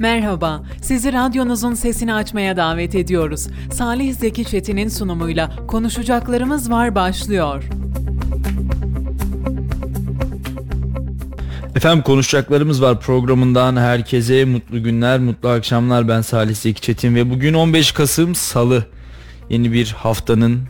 Merhaba, sizi radyonuzun sesini açmaya davet ediyoruz. Salih Zeki Çetin'in sunumuyla Konuşacaklarımız Var başlıyor. Efendim konuşacaklarımız var programından herkese mutlu günler, mutlu akşamlar. Ben Salih Zeki Çetin ve bugün 15 Kasım Salı. Yeni bir haftanın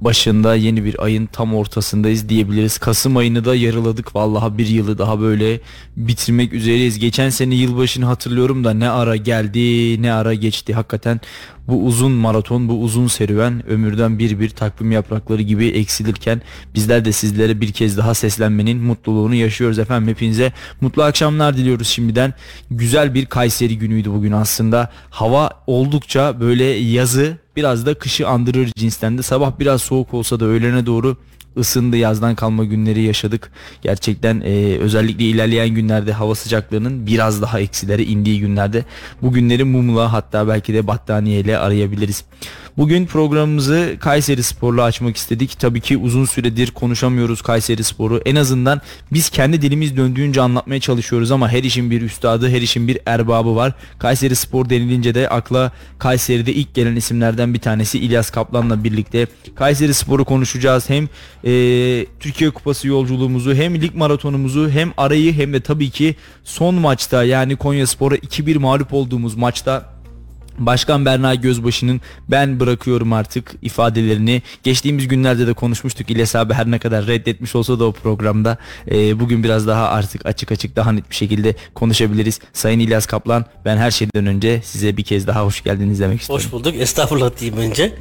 başında yeni bir ayın tam ortasındayız diyebiliriz. Kasım ayını da yarıladık. Vallahi bir yılı daha böyle bitirmek üzereyiz. Geçen sene yılbaşını hatırlıyorum da ne ara geldi ne ara geçti. Hakikaten bu uzun maraton bu uzun serüven ömürden bir bir takvim yaprakları gibi eksilirken bizler de sizlere bir kez daha seslenmenin mutluluğunu yaşıyoruz efendim. Hepinize mutlu akşamlar diliyoruz şimdiden. Güzel bir Kayseri günüydü bugün aslında. Hava oldukça böyle yazı biraz da kışı andırır cinsten de. Sabah biraz soğuk olsa da öğlene doğru ısındı yazdan kalma günleri yaşadık. Gerçekten e, özellikle ilerleyen günlerde hava sıcaklığının biraz daha eksilere indiği günlerde bu günleri mumla hatta belki de battaniyeyle arayabiliriz. Bugün programımızı Kayseri Spor'la açmak istedik. Tabii ki uzun süredir konuşamıyoruz Kayseri Spor'u. En azından biz kendi dilimiz döndüğünce anlatmaya çalışıyoruz ama her işin bir üstadı, her işin bir erbabı var. Kayseri Spor denilince de akla Kayseri'de ilk gelen isimlerden bir tanesi İlyas Kaplan'la birlikte Kayseri Spor'u konuşacağız. Hem e, Türkiye Kupası yolculuğumuzu hem lig maratonumuzu hem arayı hem de tabii ki son maçta yani Konya Spor'a 2-1 mağlup olduğumuz maçta Başkan Berna Gözbaşı'nın ben bırakıyorum artık ifadelerini geçtiğimiz günlerde de konuşmuştuk. İlyas abi her ne kadar reddetmiş olsa da o programda e, bugün biraz daha artık açık açık daha net bir şekilde konuşabiliriz. Sayın İlyas Kaplan ben her şeyden önce size bir kez daha hoş geldiniz demek istiyorum. Hoş bulduk. Estağfurullah diyeyim önce.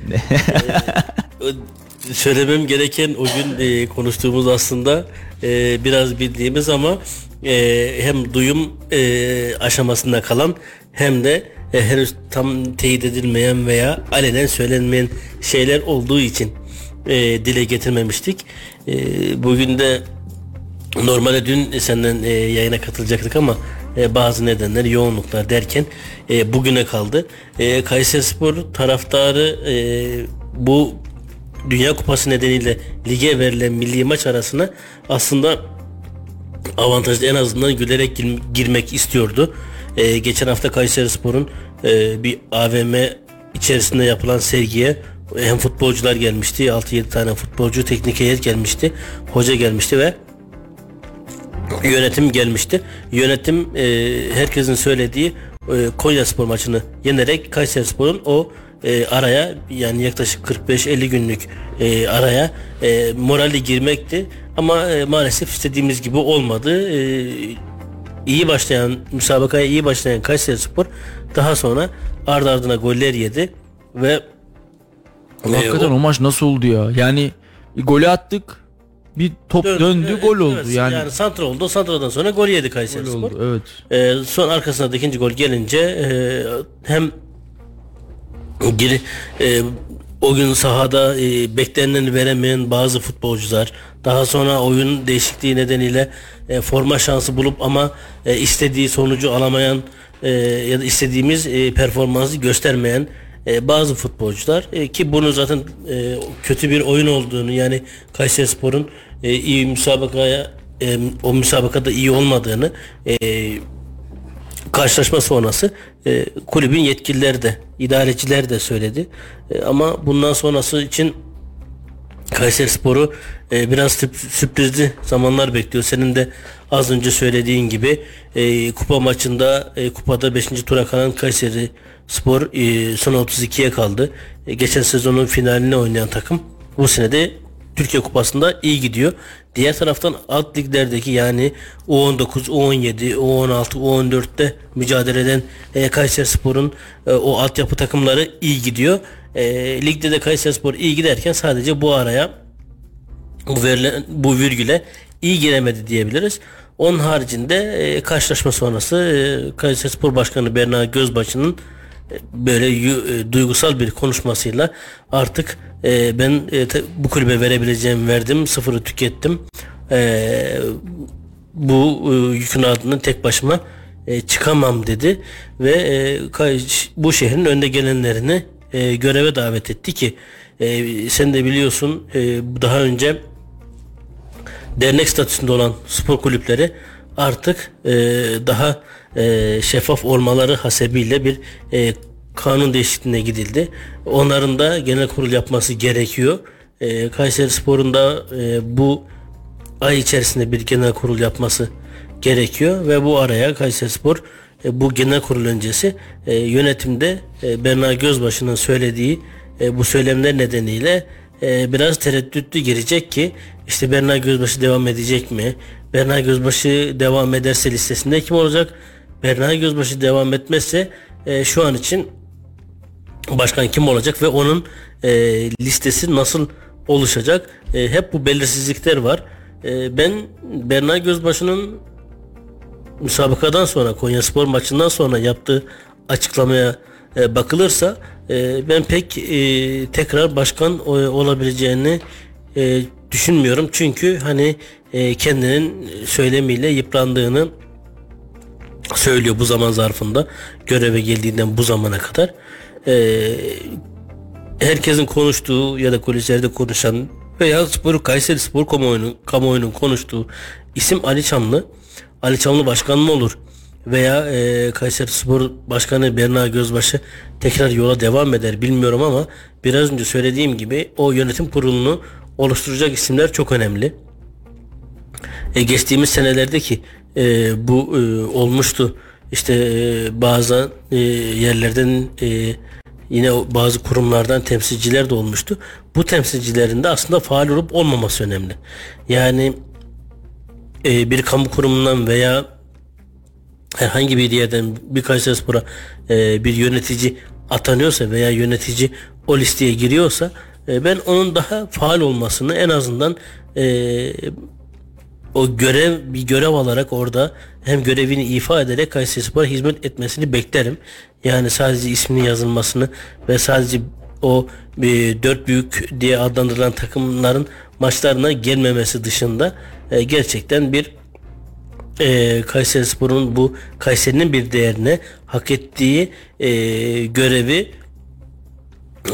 ee, söylemem gereken o gün e, konuştuğumuz aslında e, biraz bildiğimiz ama e, hem duyum e, aşamasında kalan hem de e, henüz tam teyit edilmeyen veya alenen söylenmeyen şeyler olduğu için e, dile getirmemiştik. E, bugün de normalde dün senden e, yayına katılacaktık ama e, bazı nedenler yoğunluklar derken e, bugüne kaldı. E, Kayseri Spor taraftarı e, bu Dünya Kupası nedeniyle lige verilen milli maç arasına aslında avantajlı en azından gülerek gir- girmek istiyordu. Ee, geçen hafta Kayseri Spor'un e, bir AVM içerisinde yapılan sergiye hem futbolcular gelmişti 6-7 tane futbolcu teknik heyet gelmişti hoca gelmişti ve yönetim gelmişti. Yönetim e, herkesin söylediği e, Konya Spor maçını yenerek Kayseri Spor'un o e, araya yani yaklaşık 45-50 günlük e, araya e, moralli girmekti. Ama e, maalesef istediğimiz gibi olmadı. E, iyi başlayan müsabakaya iyi başlayan Kayseri Spor daha sonra ardı ardına goller yedi ve Hakikaten e, o maç nasıl oldu ya? Yani golü attık bir top dön- döndü evet, gol oldu evet, yani. yani santra oldu. Santradan sonra gol yedi Kayseri Gol Spor. oldu evet. Ee, son arkasına da ikinci gol gelince e, hem geri e, o gün sahada e, bekleneni veremeyen bazı futbolcular daha sonra oyun değişikliği nedeniyle e, forma şansı bulup ama e, istediği sonucu alamayan e, ya da istediğimiz e, performansı göstermeyen e, bazı futbolcular e, ki bunu zaten e, kötü bir oyun olduğunu yani Kayserispor'un e, iyi müsabakaya e, o müsabakada iyi olmadığını e, karşılaşma sonrası e, kulübün yetkilileri de idareciler de söyledi. E, ama bundan sonrası için Kayseri Sporu e, biraz sürp- sürprizli zamanlar bekliyor. Senin de az önce söylediğin gibi e, kupa maçında e, kupada 5. tura kalan Kayseri Spor e, son 32'ye kaldı. E, geçen sezonun finalini oynayan takım bu sene de Türkiye Kupası'nda iyi gidiyor. Diğer taraftan alt liglerdeki yani U19, U17, U16, U14'te mücadele eden e, Kayseri Spor'un e, o altyapı takımları iyi gidiyor. E, ligde de Kayseri Spor iyi giderken sadece bu araya bu verilen bu virgüle iyi giremedi diyebiliriz. Onun haricinde e, karşılaşma sonrası e, Kayseri Spor Başkanı Berna Gözbaşı'nın e, böyle e, duygusal bir konuşmasıyla artık e, ben e, te- bu kulübe verebileceğim verdim sıfırı tükettim E, bu e, yükün altından tek başıma e, çıkamam dedi ve e, bu şehrin önde gelenlerini e, göreve davet etti ki e, sen de biliyorsun e, daha önce dernek statüsünde olan spor kulüpleri artık e, daha e, şeffaf olmaları hasebiyle bir e, kanun değişikliğine gidildi. Onların da genel kurul yapması gerekiyor. E, Kayseri Spor'un da e, bu ay içerisinde bir genel kurul yapması gerekiyor ve bu araya Kayseri Spor e, bu genel kurul öncesi e, yönetimde e, Berna Gözbaşı'nın söylediği e, bu söylemler nedeniyle biraz tereddütlü girecek ki işte Berna Gözbaşı devam edecek mi? Berna Gözbaşı devam ederse listesinde kim olacak? Berna Gözbaşı devam etmezse şu an için başkan kim olacak ve onun listesi nasıl oluşacak? Hep bu belirsizlikler var. Ben Berna Gözbaşı'nın müsabakadan sonra Konya Spor maçından sonra yaptığı açıklamaya e, bakılırsa e, ben pek e, tekrar başkan olabileceğini e, düşünmüyorum. Çünkü hani e, kendinin söylemiyle yıprandığını söylüyor bu zaman zarfında göreve geldiğinden bu zamana kadar. E, herkesin konuştuğu ya da kulislerde konuşan veya spor Kayseri Spor kamuoyunun, kamuoyunun konuştuğu isim Ali Çamlı. Ali Çamlı başkan mı olur? Veya e, Kayseri Spor Başkanı Berna Gözbaşı tekrar yola devam eder bilmiyorum ama biraz önce söylediğim gibi o yönetim kurulunu oluşturacak isimler çok önemli. E, geçtiğimiz senelerdeki e, bu e, olmuştu. İşte e, bazı e, yerlerden e, yine bazı kurumlardan temsilciler de olmuştu. Bu temsilcilerin de aslında faal olup olmaması önemli. Yani e, bir kamu kurumundan veya herhangi bir yerden bir Kayseri Spor'a e, bir yönetici atanıyorsa veya yönetici o listeye giriyorsa e, ben onun daha faal olmasını en azından e, o görev bir görev alarak orada hem görevini ifa ederek Kayseri Spor'a hizmet etmesini beklerim. Yani sadece isminin yazılmasını ve sadece o bir dört büyük diye adlandırılan takımların maçlarına gelmemesi dışında e, gerçekten bir e, Kayseri Spor'un bu Kayseri'nin bir değerine hak ettiği e, görevi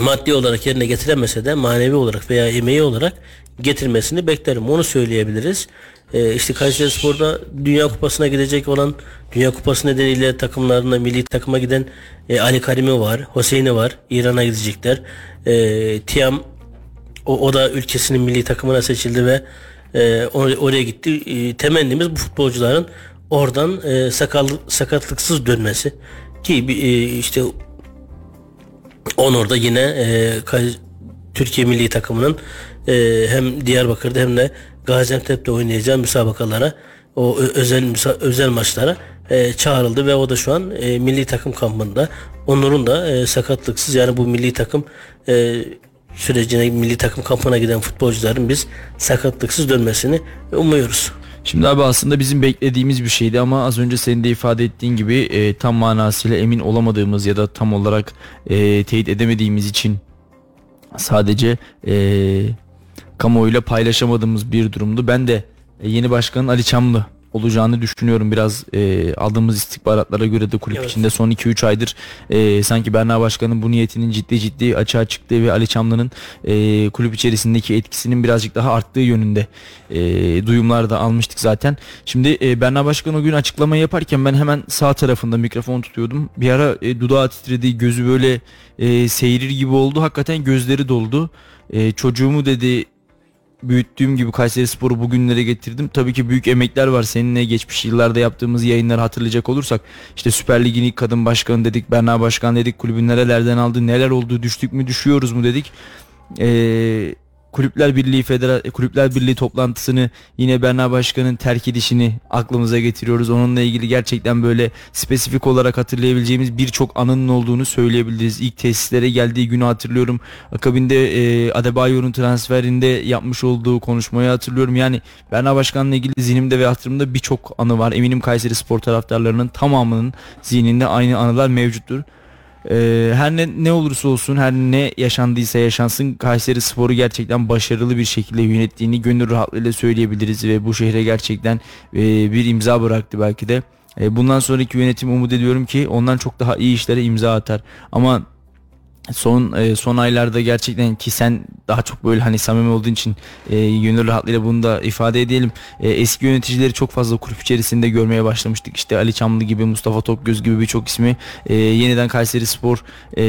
maddi olarak yerine getiremese de manevi olarak veya emeği olarak getirmesini beklerim. Onu söyleyebiliriz. E, işte Kayseri Spor'da Dünya Kupası'na gidecek olan Dünya Kupası nedeniyle takımlarına milli takıma giden e, Ali Karimi var, Hüseyin'i var. İran'a gidecekler. E, Tiam o, o da ülkesinin milli takımına seçildi ve e, oraya gitti. E, temennimiz bu futbolcuların oradan e, sakal, sakatlıksız dönmesi ki e, işte on orada yine e, Türkiye milli takımının e, hem Diyarbakır'da hem de Gaziantep'te oynayacağı müsabakalara o özel özel maçlara e, çağrıldı ve o da şu an e, milli takım kampında. Onur'un da e, sakatlıksız yani bu milli takım e, sürecine milli takım kampına giden futbolcuların biz sakatlıksız dönmesini umuyoruz. Şimdi abi aslında bizim beklediğimiz bir şeydi ama az önce senin de ifade ettiğin gibi e, tam manasıyla emin olamadığımız ya da tam olarak e, teyit edemediğimiz için sadece e, kamuoyuyla paylaşamadığımız bir durumdu. Ben de e, yeni başkanın Ali Çamlı olacağını düşünüyorum. Biraz e, aldığımız istihbaratlara göre de kulüp evet. içinde son 2-3 aydır e, sanki Berna Başkan'ın bu niyetinin ciddi ciddi açığa çıktığı ve Ali Çamlı'nın e, kulüp içerisindeki etkisinin birazcık daha arttığı yönünde e, duyumlar da almıştık zaten. Şimdi e, Berna Başkan o gün açıklama yaparken ben hemen sağ tarafında mikrofon tutuyordum. Bir ara e, dudağı titredi, gözü böyle e, seyirir gibi oldu. Hakikaten gözleri doldu. E, çocuğumu dedi büyüttüğüm gibi Kayseri Sporu bugünlere getirdim. Tabii ki büyük emekler var. Seninle geçmiş yıllarda yaptığımız yayınları hatırlayacak olursak işte Süper Lig'in ilk kadın başkanı dedik, Berna Başkan dedik, kulübün nerelerden aldı, neler oldu, düştük mü, düşüyoruz mu dedik. Eee Kulüpler Birliği Federa Kulüpler Birliği toplantısını yine Berna Başkan'ın terk edişini aklımıza getiriyoruz. Onunla ilgili gerçekten böyle spesifik olarak hatırlayabileceğimiz birçok anının olduğunu söyleyebiliriz. İlk tesislere geldiği günü hatırlıyorum. Akabinde e, Adebayor'un transferinde yapmış olduğu konuşmayı hatırlıyorum. Yani Berna Başkan'la ilgili zihnimde ve hatırımda birçok anı var. Eminim Kayseri Spor taraftarlarının tamamının zihninde aynı anılar mevcuttur. Ee, her ne, ne olursa olsun her ne yaşandıysa yaşansın Kayseri Sporu gerçekten başarılı bir şekilde yönettiğini gönül rahatlığıyla söyleyebiliriz ve bu şehre gerçekten e, bir imza bıraktı belki de. E, bundan sonraki yönetim umut ediyorum ki ondan çok daha iyi işlere imza atar. Ama son e, son aylarda gerçekten ki sen daha çok böyle hani samimi olduğun için e, gönül rahatlığıyla bunu da ifade edelim. E, eski yöneticileri çok fazla kulüp içerisinde görmeye başlamıştık. İşte Ali Çamlı gibi, Mustafa Topgöz gibi birçok ismi e, yeniden Kayseri Spor e,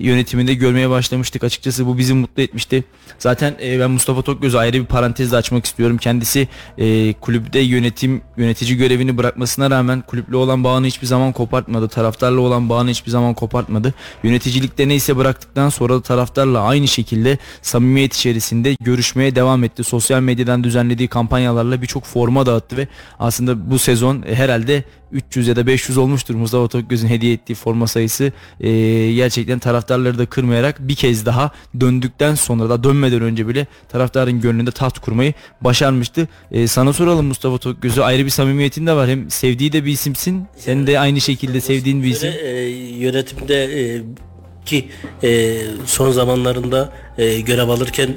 yönetiminde görmeye başlamıştık. Açıkçası bu bizi mutlu etmişti. Zaten e, ben Mustafa Topgöz'ü ayrı bir parantez de açmak istiyorum. Kendisi e, kulüpte yönetim yönetici görevini bırakmasına rağmen kulüple olan bağını hiçbir zaman kopartmadı. Taraftarla olan bağını hiçbir zaman kopartmadı. Yöneticilikte neyse bıraktıktan sonra da taraftarla aynı şekilde samimiyet içerisinde görüşmeye devam etti. Sosyal medyadan düzenlediği kampanyalarla birçok forma dağıttı ve aslında bu sezon e, herhalde 300 ya da 500 olmuştur Mustafa Tokgöz'ün hediye ettiği forma sayısı. E, gerçekten taraftarları da kırmayarak bir kez daha döndükten sonra da dönmeden önce bile taraftarın gönlünde taht kurmayı başarmıştı. E, sana soralım Mustafa Tokgöz'ü ayrı bir samimiyetin de var. Hem sevdiği de bir isimsin. Sen de aynı şekilde sevdiğin bir isim. E, yönetimde e, ki e, son zamanlarında e, görev alırken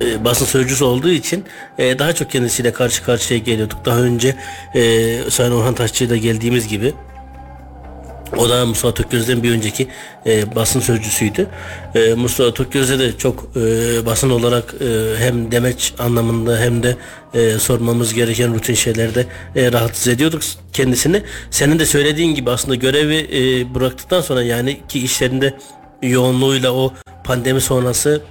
e, basın sözcüsü olduğu için e, daha çok kendisiyle karşı karşıya geliyorduk. Daha önce e, Sayın Orhan Taşçı'yla geldiğimiz gibi o da Mustafa Tökgöz'den bir önceki e, basın sözcüsüydü. E, Mustafa Tökgöz'e de çok e, basın olarak e, hem demeç anlamında hem de e, sormamız gereken rutin şeylerde e, rahatsız ediyorduk kendisini. Senin de söylediğin gibi aslında görevi e, bıraktıktan sonra yani ki işlerinde yoğunluğuyla o pandemi sonrası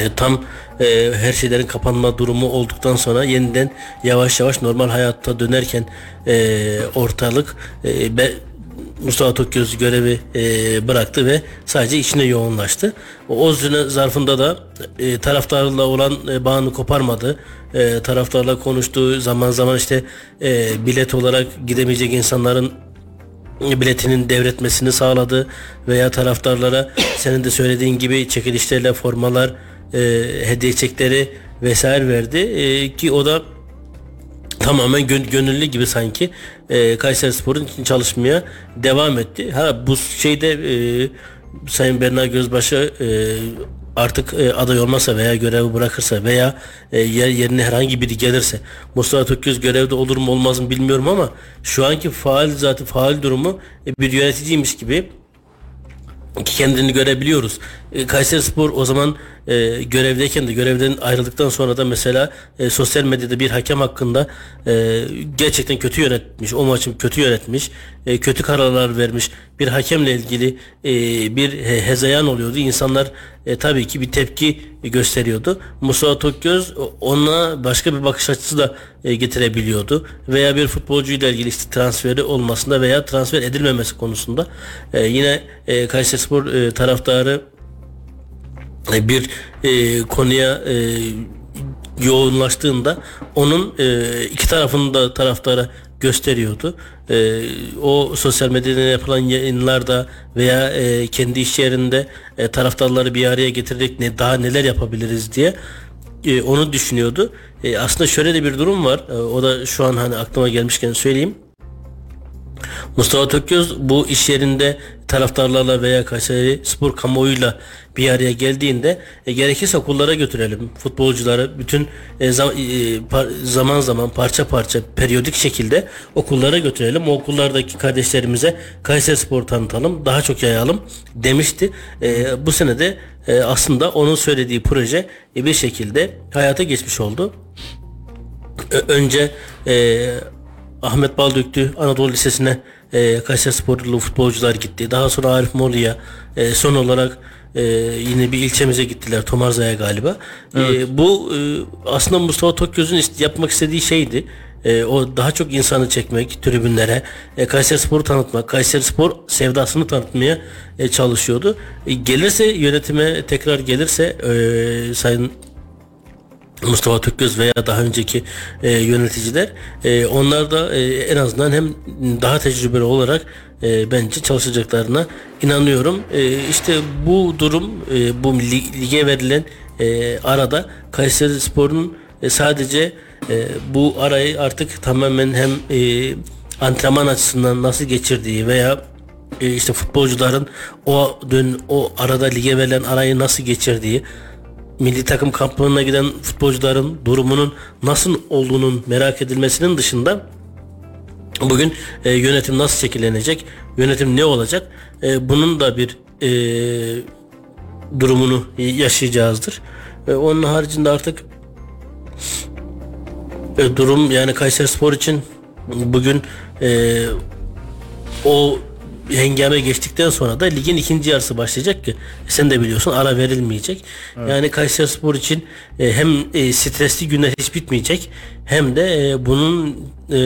e, tam e, her şeylerin kapanma durumu olduktan sonra yeniden yavaş yavaş normal hayatta dönerken e, ortalık e, be, Mustafa Tokgöz görevi e, bıraktı ve sadece içine yoğunlaştı. O, o süre zarfında da e, taraftarla olan e, bağını koparmadı. E, taraftarla konuştuğu zaman zaman işte e, bilet olarak gidemeyecek insanların biletinin devretmesini sağladı veya taraftarlara senin de söylediğin gibi çekilişlerle formalar e, hediye çekleri vesaire verdi e, ki o da tamamen gön, gönüllü gibi sanki e, Kayseri Spor'un için çalışmaya devam etti. Ha bu şeyde e, Sayın Berna Gözbaşı e, artık e, aday olmazsa veya görevi bırakırsa veya e, yer yerine herhangi biri gelirse Mustafa Tökgöz görevde olur mu olmaz mı bilmiyorum ama şu anki faal zaten faal durumu e, bir yöneticiymiş gibi kendini görebiliyoruz. E, Kayseri Spor o zaman e, görevdeyken de görevden ayrıldıktan sonra da mesela e, sosyal medyada bir hakem hakkında e, gerçekten kötü yönetmiş. O maçı kötü yönetmiş. E, kötü kararlar vermiş. Bir hakemle ilgili e, bir he, hezeyan oluyordu. İnsanlar e, tabii ki bir tepki gösteriyordu. Musa Tokgöz ona başka bir bakış açısı da e, getirebiliyordu. Veya bir futbolcuyla ilgili işte transferi olmasında veya transfer edilmemesi konusunda e, yine e, Kayserispor e, taraftarı bir e, konuya e, yoğunlaştığında onun e, iki tarafını da taraftara gösteriyordu. E, o sosyal medyada yapılan yayınlarda veya e, kendi iş yerinde e, taraftarları bir araya getirerek ne daha neler yapabiliriz diye e, onu düşünüyordu. E, aslında şöyle de bir durum var. E, o da şu an hani aklıma gelmişken söyleyeyim. Mustafa Tökgöz bu iş yerinde taraftarlarla veya Kayseri spor kamuoyuyla bir araya geldiğinde e, gerekirse okullara götürelim futbolcuları bütün e, zam, e, par, zaman zaman parça parça periyodik şekilde okullara götürelim. O okullardaki kardeşlerimize Kayseri Spor tanıtalım, daha çok yayalım demişti. E, bu sene de e, aslında onun söylediği proje e, bir şekilde hayata geçmiş oldu. Ö, önce e, Ahmet Baldöktü Anadolu Lisesi'ne e, Kayseri Sporlu futbolcular gitti. Daha sonra Arif Moru'ya e, son olarak e, yine bir ilçemize gittiler Tomarza'ya galiba. E, evet. E, bu e, aslında Mustafa Tokgöz'ün yapmak istediği şeydi. E, o daha çok insanı çekmek tribünlere, e, Kayseri Spor'u tanıtmak, Kayseri Spor sevdasını tanıtmaya e, çalışıyordu. E, gelirse yönetime tekrar gelirse e, Sayın Mustafa Tökgöz veya daha önceki e, yöneticiler e, onlar da e, en azından hem daha tecrübeli olarak e, bence çalışacaklarına inanıyorum. E, işte bu durum e, bu lige verilen e, arada Kayseri Spor'un e, sadece e, bu arayı artık tamamen hem e, antrenman açısından nasıl geçirdiği veya e, işte futbolcuların o dön o arada lige verilen arayı nasıl geçirdiği milli takım kamplarına giden futbolcuların durumunun nasıl olduğunun merak edilmesinin dışında bugün e, yönetim nasıl şekillenecek, yönetim ne olacak, e, bunun da bir e, durumunu yaşayacağızdır. E, onun haricinde artık e, durum yani Kayseri Spor için bugün e, o hengame geçtikten sonra da ligin ikinci yarısı başlayacak ki sen de biliyorsun ara verilmeyecek. Evet. Yani Kayseri Spor için e, hem e, stresli günler hiç bitmeyecek hem de e, bunun e,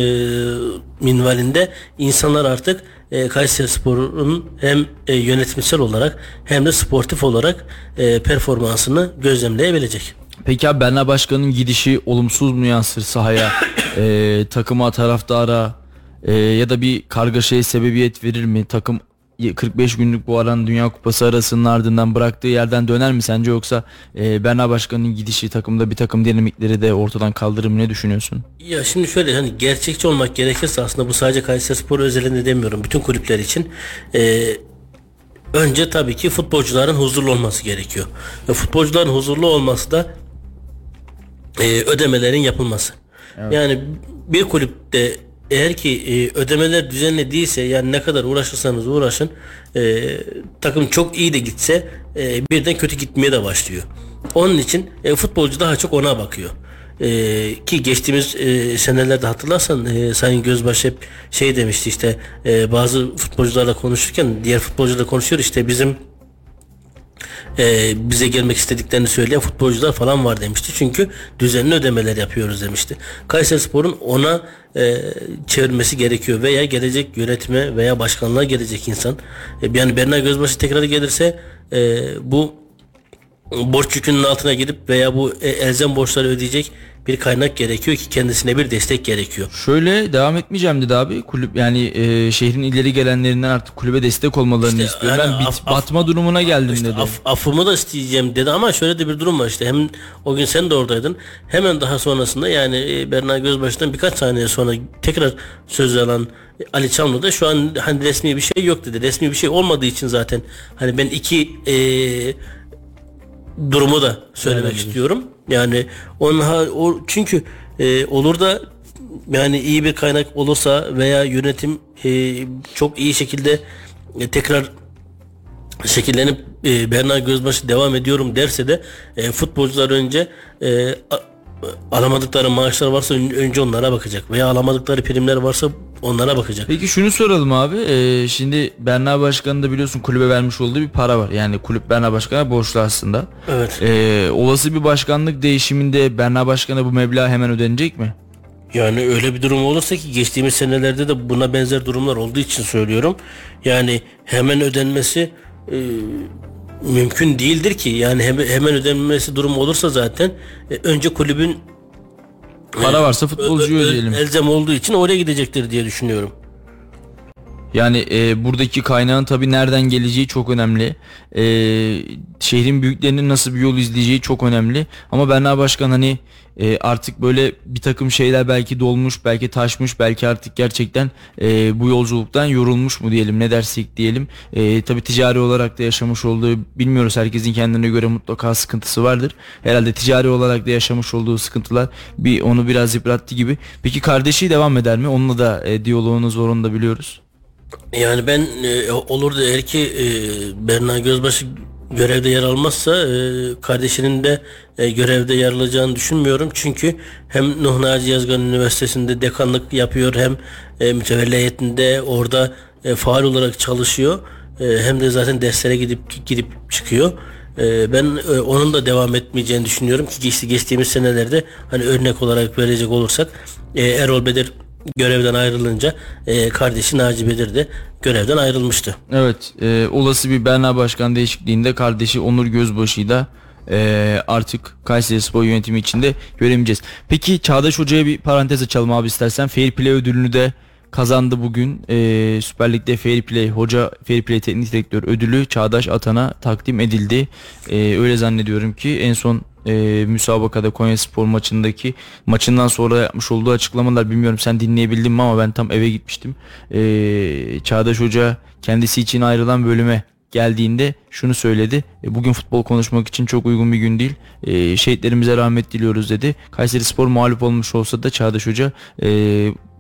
minvalinde insanlar artık e, Kayseri Spor'un hem e, yönetimsel olarak hem de sportif olarak e, performansını gözlemleyebilecek. Peki abi Berna Başkan'ın gidişi olumsuz mu yansır sahaya, e, takıma, taraftara e, ya da bir kargaşaya sebebiyet verir mi? Takım 45 günlük bu aran Dünya Kupası arasının ardından bıraktığı yerden döner mi sence yoksa e, Berna Başkan'ın gidişi takımda bir takım dinamikleri de ortadan kaldırır mı ne düşünüyorsun? Ya şimdi şöyle hani gerçekçi olmak gerekirse aslında bu sadece Kayseri Spor özelinde demiyorum bütün kulüpler için e, önce tabii ki futbolcuların huzurlu olması gerekiyor. Ve futbolcuların huzurlu olması da e, ödemelerin yapılması. Evet. Yani bir kulüpte eğer ki e, ödemeler düzenli değilse yani ne kadar uğraşırsanız uğraşın e, takım çok iyi de gitse e, birden kötü gitmeye de başlıyor. Onun için e, futbolcu daha çok ona bakıyor. E, ki geçtiğimiz e, senelerde hatırlarsan e, Sayın Gözbaş hep şey demişti işte e, bazı futbolcularla konuşurken diğer futbolcularla konuşuyor işte bizim e, bize gelmek istediklerini söyleyen futbolcular falan var demişti. Çünkü düzenli ödemeler yapıyoruz demişti. Kayseri Spor'un ona e, çevirmesi gerekiyor veya gelecek yönetime veya başkanlığa gelecek insan. E, yani Berna Gözbaşı tekrar gelirse e, bu borç yükünün altına girip veya bu e, elzem borçları ödeyecek bir kaynak gerekiyor ki kendisine bir destek gerekiyor. Şöyle devam etmeyeceğim dedi abi. Kulüp yani e, şehrin ileri gelenlerinden artık kulübe destek olmalarını işte, istiyorum. Yani ben af, bit, batma durumuna geldim işte dedi. Af, affımı da isteyeceğim dedi ama şöyle de bir durum var işte. Hem o gün sen de oradaydın. Hemen daha sonrasında yani e, Berna Gözbaşı'ndan birkaç saniye sonra tekrar söz alan Ali Çamlı da şu an hani resmi bir şey yok dedi. Resmi bir şey olmadığı için zaten hani ben iki e, durumu da söylemek evet. istiyorum. Yani onun o çünkü e, olur da yani iyi bir kaynak olursa veya yönetim e, çok iyi şekilde e, tekrar şekillenip e, Berna Gözbaşı devam ediyorum derse de e, futbolcular önce e, alamadıkları maaşlar varsa önce onlara bakacak veya alamadıkları primler varsa onlara bakacak. Peki şunu soralım abi. Ee, şimdi Berna Başkanı da biliyorsun kulübe vermiş olduğu bir para var. Yani kulüp Berna Başkan'a borçlu aslında. Evet. Ee, olası bir başkanlık değişiminde Berna Başkan'a bu meblağ hemen ödenecek mi? Yani öyle bir durum olursa ki geçtiğimiz senelerde de buna benzer durumlar olduğu için söylüyorum. Yani hemen ödenmesi e, mümkün değildir ki. Yani hemen ödenmesi durum olursa zaten e, önce kulübün para varsa futbolcuyu ödeyelim. Elzem olduğu için oraya gidecektir diye düşünüyorum. Yani e, buradaki kaynağın tabii nereden geleceği çok önemli. E, şehrin büyüklerinin nasıl bir yol izleyeceği çok önemli. Ama Berna Başkan hani e, artık böyle bir takım şeyler belki dolmuş, belki taşmış, belki artık gerçekten e, bu yolculuktan yorulmuş mu diyelim, ne dersek diyelim. E, tabii ticari olarak da yaşamış olduğu bilmiyoruz. Herkesin kendine göre mutlaka sıkıntısı vardır. Herhalde ticari olarak da yaşamış olduğu sıkıntılar bir onu biraz yıprattı gibi. Peki kardeşi devam eder mi? Onunla da e, diyaloğunuz var da biliyoruz. Yani ben e, olur da eğer ki e, Berna Gözbaşı görevde yer almazsa e, kardeşinin de e, görevde yer alacağını düşünmüyorum. Çünkü hem Nuh Naci Yazgan Üniversitesi'nde dekanlık yapıyor hem e, mütevelli heyetinde orada e, faal olarak çalışıyor. E, hem de zaten derslere gidip gidip çıkıyor. E, ben e, onun da devam etmeyeceğini düşünüyorum ki geçti geçtiğimiz senelerde hani örnek olarak verecek olursak e, Erol Bedir görevden ayrılınca e, kardeşi Naci Bedir de görevden ayrılmıştı. Evet e, olası bir Berna Başkan değişikliğinde kardeşi Onur Gözbaşı'yı da e, artık Kayseri Spor yönetimi içinde göremeyeceğiz. Peki Çağdaş Hoca'ya bir parantez açalım abi istersen. Fair Play ödülünü de kazandı bugün. E, Süper Lig'de Fair Play Hoca Fair Play Teknik Direktör ödülü Çağdaş Atan'a takdim edildi. E, öyle zannediyorum ki en son e, müsabakada Konya Spor maçındaki maçından sonra yapmış olduğu açıklamalar bilmiyorum sen dinleyebildin mi ama ben tam eve gitmiştim. E, Çağdaş Hoca kendisi için ayrılan bölüme geldiğinde şunu söyledi. E, bugün futbol konuşmak için çok uygun bir gün değil. E, şehitlerimize rahmet diliyoruz dedi. Kayseri Spor mağlup olmuş olsa da Çağdaş Hoca e,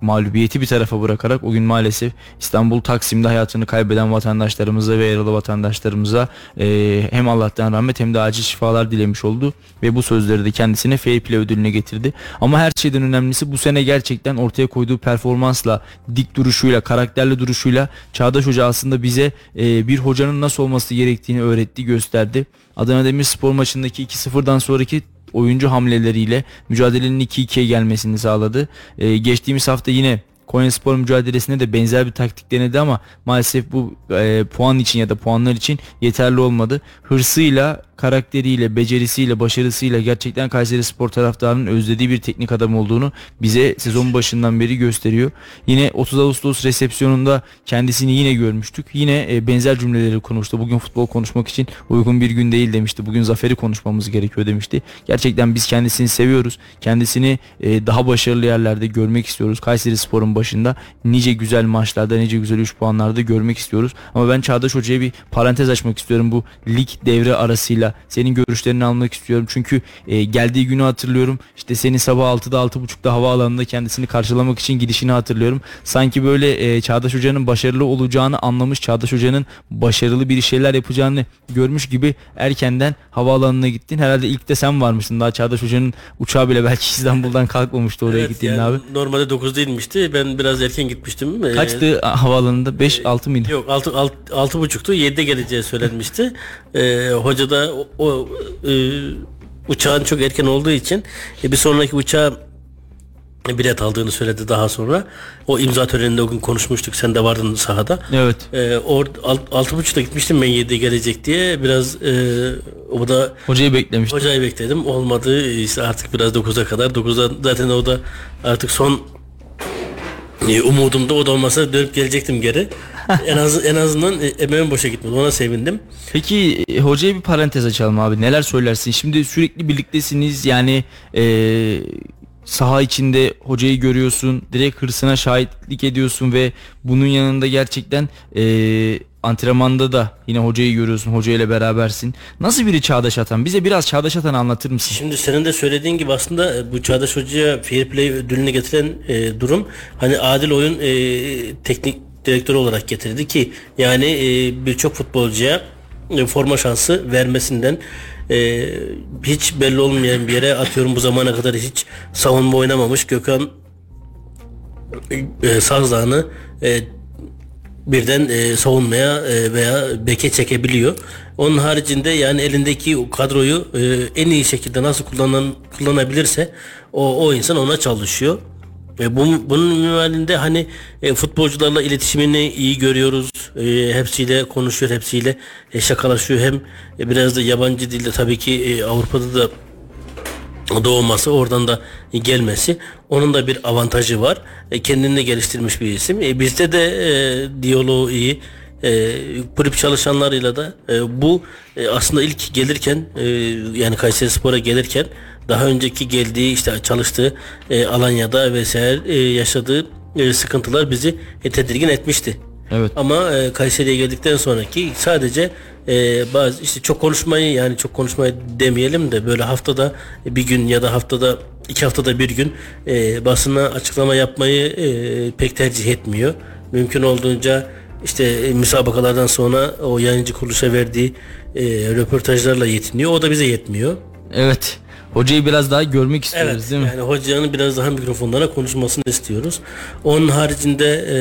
mağlubiyeti bir tarafa bırakarak o gün maalesef İstanbul Taksim'de hayatını kaybeden vatandaşlarımıza ve yaralı vatandaşlarımıza e, hem Allah'tan rahmet hem de acil şifalar dilemiş oldu ve bu sözleri de kendisine fair play ödülüne getirdi. Ama her şeyden önemlisi bu sene gerçekten ortaya koyduğu performansla, dik duruşuyla, karakterli duruşuyla Çağdaş Hoca aslında bize e, bir hocanın nasıl olması gerektiğini öğretti, gösterdi. Adana Demirspor maçındaki 2-0'dan sonraki oyuncu hamleleriyle mücadelenin 2-2'ye gelmesini sağladı. Ee, geçtiğimiz hafta yine Konyaspor mücadelesinde de benzer bir taktik denedi ama maalesef bu e, puan için ya da puanlar için yeterli olmadı. Hırsıyla karakteriyle, becerisiyle, başarısıyla gerçekten Kayseri Spor taraftarının özlediği bir teknik adam olduğunu bize sezon başından beri gösteriyor. Yine 30 Ağustos resepsiyonunda kendisini yine görmüştük. Yine e, benzer cümleleri konuştu. Bugün futbol konuşmak için uygun bir gün değil demişti. Bugün zaferi konuşmamız gerekiyor demişti. Gerçekten biz kendisini seviyoruz. Kendisini e, daha başarılı yerlerde görmek istiyoruz. Kayseri Spor'un başında nice güzel maçlarda, nice güzel 3 puanlarda görmek istiyoruz. Ama ben Çağdaş Hoca'ya bir parantez açmak istiyorum bu lig devre arasıyla senin görüşlerini almak istiyorum. Çünkü e, geldiği günü hatırlıyorum. İşte senin sabah 6'da 6.30'da havaalanında kendisini karşılamak için gidişini hatırlıyorum. Sanki böyle e, Çağdaş Hoca'nın başarılı olacağını anlamış, Çağdaş Hoca'nın başarılı bir şeyler yapacağını görmüş gibi erkenden havaalanına gittin. Herhalde ilk de sen varmışsın. Daha Çağdaş Hoca'nın uçağı bile belki İstanbul'dan kalkmamıştı oraya evet, gittiğinde yani abi. Normalde 9 değilmişti. Ben biraz erken gitmiştim. E, Kaçtı ee, havaalanında? 5 6 mıydı? Yok 6 6 buçuktu. 7'de geleceği söylenmişti. ee, hoca da o, o e, uçağın çok erken olduğu için e, bir sonraki uçağa bilet aldığını söyledi daha sonra. O imza töreninde o gün konuşmuştuk. Sen de vardın sahada. Evet. Ee, or, alt, altı buçukta gitmiştim ben yedi gelecek diye. Biraz e, o da hocayı beklemiştim. Hocayı bekledim. Olmadı. İşte artık biraz dokuza kadar. Dokuzda zaten o da artık son e, umudumda o da olmasa dönüp gelecektim geri. en az en azından e, emeğim boşa gitmedi. Ona sevindim. Peki e, hocaya bir parantez açalım abi. Neler söylersin? Şimdi sürekli birliktesiniz. Yani e, saha içinde hocayı görüyorsun. Direkt hırsına şahitlik ediyorsun ve bunun yanında gerçekten e, antrenmanda da yine hocayı görüyorsun. Hocayla berabersin. Nasıl biri Çağdaş Atan? Bize biraz Çağdaş Atan'ı anlatır mısın? Şimdi senin de söylediğin gibi aslında e, bu Çağdaş Hoca'ya Fair Play ödülünü getiren e, durum hani adil oyun e, teknik direktörü olarak getirdi ki yani e, birçok futbolcuya e, forma şansı vermesinden e, hiç belli olmayan bir yere atıyorum bu zamana kadar hiç savunma oynamamış Gökhan e, Sazdağ'ını e, birden e, savunmaya e, veya beke çekebiliyor. Onun haricinde yani elindeki kadroyu e, en iyi şekilde nasıl kullanan, kullanabilirse o, o insan ona çalışıyor. E, bu, bunun minvalinde hani e, futbolcularla iletişimini iyi görüyoruz. E, hepsiyle konuşuyor, hepsiyle e, şakalaşıyor. Hem e, biraz da yabancı dilde tabii ki e, Avrupa'da da doğması oradan da gelmesi onun da bir avantajı var. E, kendini geliştirmiş bir isim. E, bizde de e, diyaloğu iyi. E, kulüp çalışanlarıyla da e, bu e, aslında ilk gelirken e, yani Kayseri Spor'a gelirken daha önceki geldiği işte çalıştığı e, Alanya'da vesaire e, yaşadığı e, sıkıntılar bizi e, tedirgin etmişti. Evet. Ama e, Kayseri'ye geldikten sonraki sadece e, bazı işte çok konuşmayı yani çok konuşmayı demeyelim de böyle haftada bir gün ya da haftada iki haftada bir gün e, basına açıklama yapmayı e, pek tercih etmiyor. Mümkün olduğunca işte e, müsabakalardan sonra o yayıncı kuruluşa verdiği e, röportajlarla yetiniyor. O da bize yetmiyor. Evet. Hocayı biraz daha görmek istiyoruz evet, değil mi? Yani hocanın biraz daha mikrofonlara konuşmasını istiyoruz. Onun haricinde e,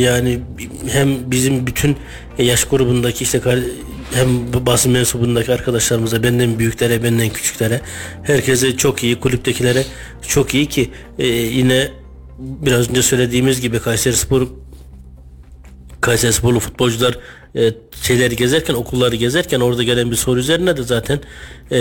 yani hem bizim bütün yaş grubundaki işte hem basın mensubundaki arkadaşlarımıza benden büyüklere benden küçüklere herkese çok iyi kulüptekilere çok iyi ki e, yine biraz önce söylediğimiz gibi Kayseri Spor Kayseri Sporlu futbolcular e, şeyleri gezerken okulları gezerken orada gelen bir soru üzerine de zaten e,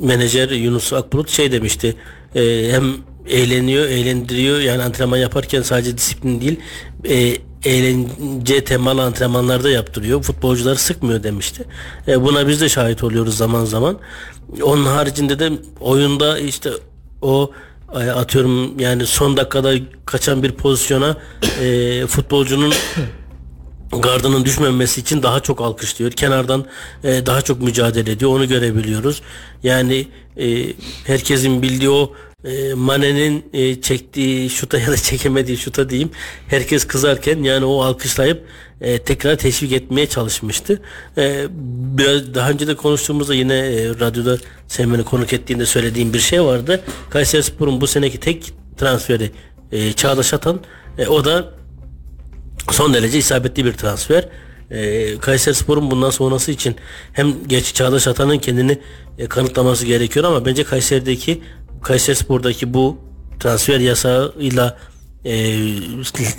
menajer Yunus Akbulut şey demişti e, hem eğleniyor, eğlendiriyor. Yani antrenman yaparken sadece disiplin değil, e, eğlence temalı antrenmanlarda yaptırıyor. Futbolcuları sıkmıyor demişti. E, buna biz de şahit oluyoruz zaman zaman. Onun haricinde de oyunda işte o atıyorum yani son dakikada kaçan bir pozisyona e, futbolcunun gardının düşmemesi için daha çok alkışlıyor. Kenardan e, daha çok mücadele ediyor. Onu görebiliyoruz. Yani e, herkesin bildiği o e, Mane'nin e, çektiği şuta ya da çekemediği şuta diyeyim herkes kızarken yani o alkışlayıp e, tekrar teşvik etmeye çalışmıştı. E, biraz daha önce de konuştuğumuzda yine e, radyoda sen beni konuk ettiğinde söylediğim bir şey vardı. Kayserispor'un bu seneki tek transferi e, Çağdaş Atan e, o da son derece isabetli bir transfer. E, Kayseri Spor'un bundan sonrası için hem geç Çağdaş Atan'ın kendini e, kanıtlaması gerekiyor ama bence Kayseri'deki Kayseri Spor'daki bu transfer yasağıyla e,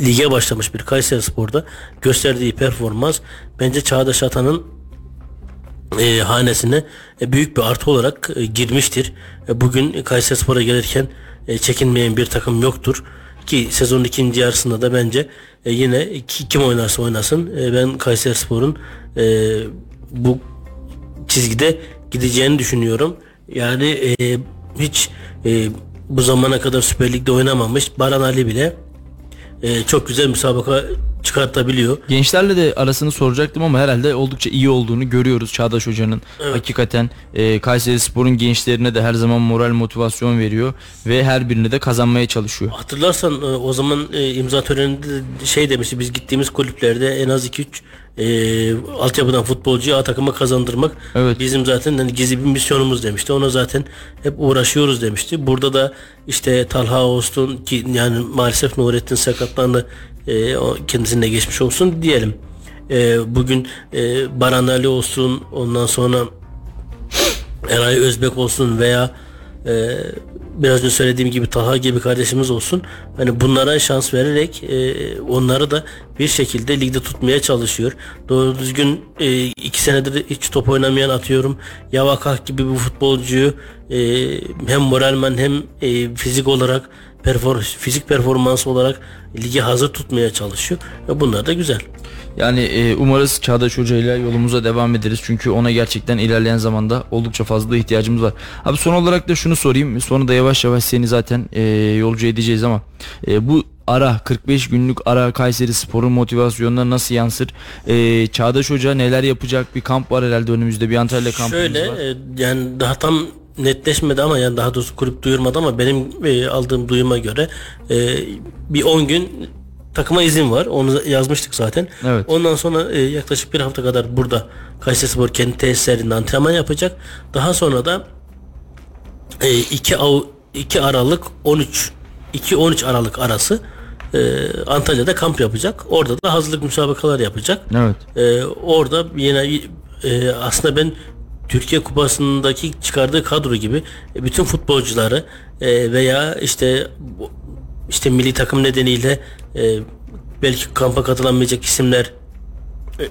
lige başlamış bir Kayseri Spor'da gösterdiği performans bence Çağdaş Atan'ın e, hanesine e, büyük bir artı olarak e, girmiştir. E, bugün Kayseri Spor'a gelirken e, çekinmeyen bir takım yoktur. Ki sezonun ikinci yarısında da bence e, yine ki- kim oynarsa oynasın e, ben Kayseri Spor'un e, bu çizgide gideceğini düşünüyorum. Yani e, hiç e, bu zamana kadar Süper Lig'de oynamamış Baran Ali bile e, çok güzel müsabaka çıkartabiliyor. Gençlerle de arasını soracaktım ama herhalde oldukça iyi olduğunu görüyoruz Çağdaş Hoca'nın. Hakikaten e, Kayseri Spor'un gençlerine de her zaman moral motivasyon veriyor ve her birini de kazanmaya çalışıyor. Hatırlarsan e, o zaman e, imza töreninde de şey demişti biz gittiğimiz kulüplerde en az 2-3 e, altyapıdan futbolcuyu A takıma kazandırmak Evet. bizim zaten hani gizli bir misyonumuz demişti. Ona zaten hep uğraşıyoruz demişti. Burada da işte Talha olsun ki yani maalesef Nurettin sakatlandı e, kendisine geçmiş olsun diyelim. E, bugün e, Baran Ali olsun ondan sonra Eray Özbek olsun veya e, biraz önce söylediğim gibi Taha gibi kardeşimiz olsun. Hani bunlara şans vererek e, onları da bir şekilde ligde tutmaya çalışıyor. Doğru düzgün e, iki senedir hiç top oynamayan atıyorum. Yavakah gibi bir futbolcuyu e, hem moralman hem e, fizik olarak perfor fizik performans olarak lige hazır tutmaya çalışıyor. Ve bunlar da güzel. Yani e, umarız Çağdaş Hoca ile yolumuza devam ederiz. Çünkü ona gerçekten ilerleyen zamanda oldukça fazla ihtiyacımız var. Abi son olarak da şunu sorayım. Sonra da yavaş yavaş seni zaten e, yolcu edeceğiz ama e, bu ara 45 günlük ara Kayseri Spor'un motivasyonuna nasıl yansır? E, Çağdaş Hoca neler yapacak? Bir kamp var herhalde önümüzde. Bir Antalya kampımız Şöyle var. e, yani daha tam netleşmedi ama yani daha doğrusu kulüp duyurmadı ama benim e, aldığım duyuma göre e, bir 10 gün takıma izin var. Onu yazmıştık zaten. Evet. Ondan sonra e, yaklaşık bir hafta kadar burada Kayserispor kendi tesislerinde antrenman yapacak. Daha sonra da e, 2 Av 2 Aralık 13 2 13 Aralık arası e, Antalya'da kamp yapacak. Orada da hazırlık müsabakalar yapacak. Evet. Ee, orada yine e, aslında ben Türkiye Kupası'ndaki çıkardığı kadro gibi e, bütün futbolcuları e, veya işte işte milli takım nedeniyle e, belki kampa katılamayacak isimler e,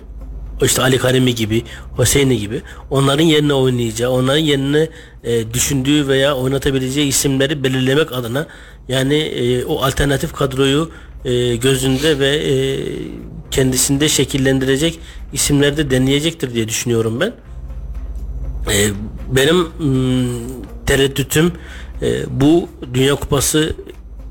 işte Ali Karimi gibi, Hüseyin'i gibi onların yerine oynayacağı, onların yerine e, düşündüğü veya oynatabileceği isimleri belirlemek adına yani e, o alternatif kadroyu e, gözünde ve e, kendisinde şekillendirecek isimleri de deneyecektir diye düşünüyorum ben. E, benim mm, tereddütüm e, bu Dünya Kupası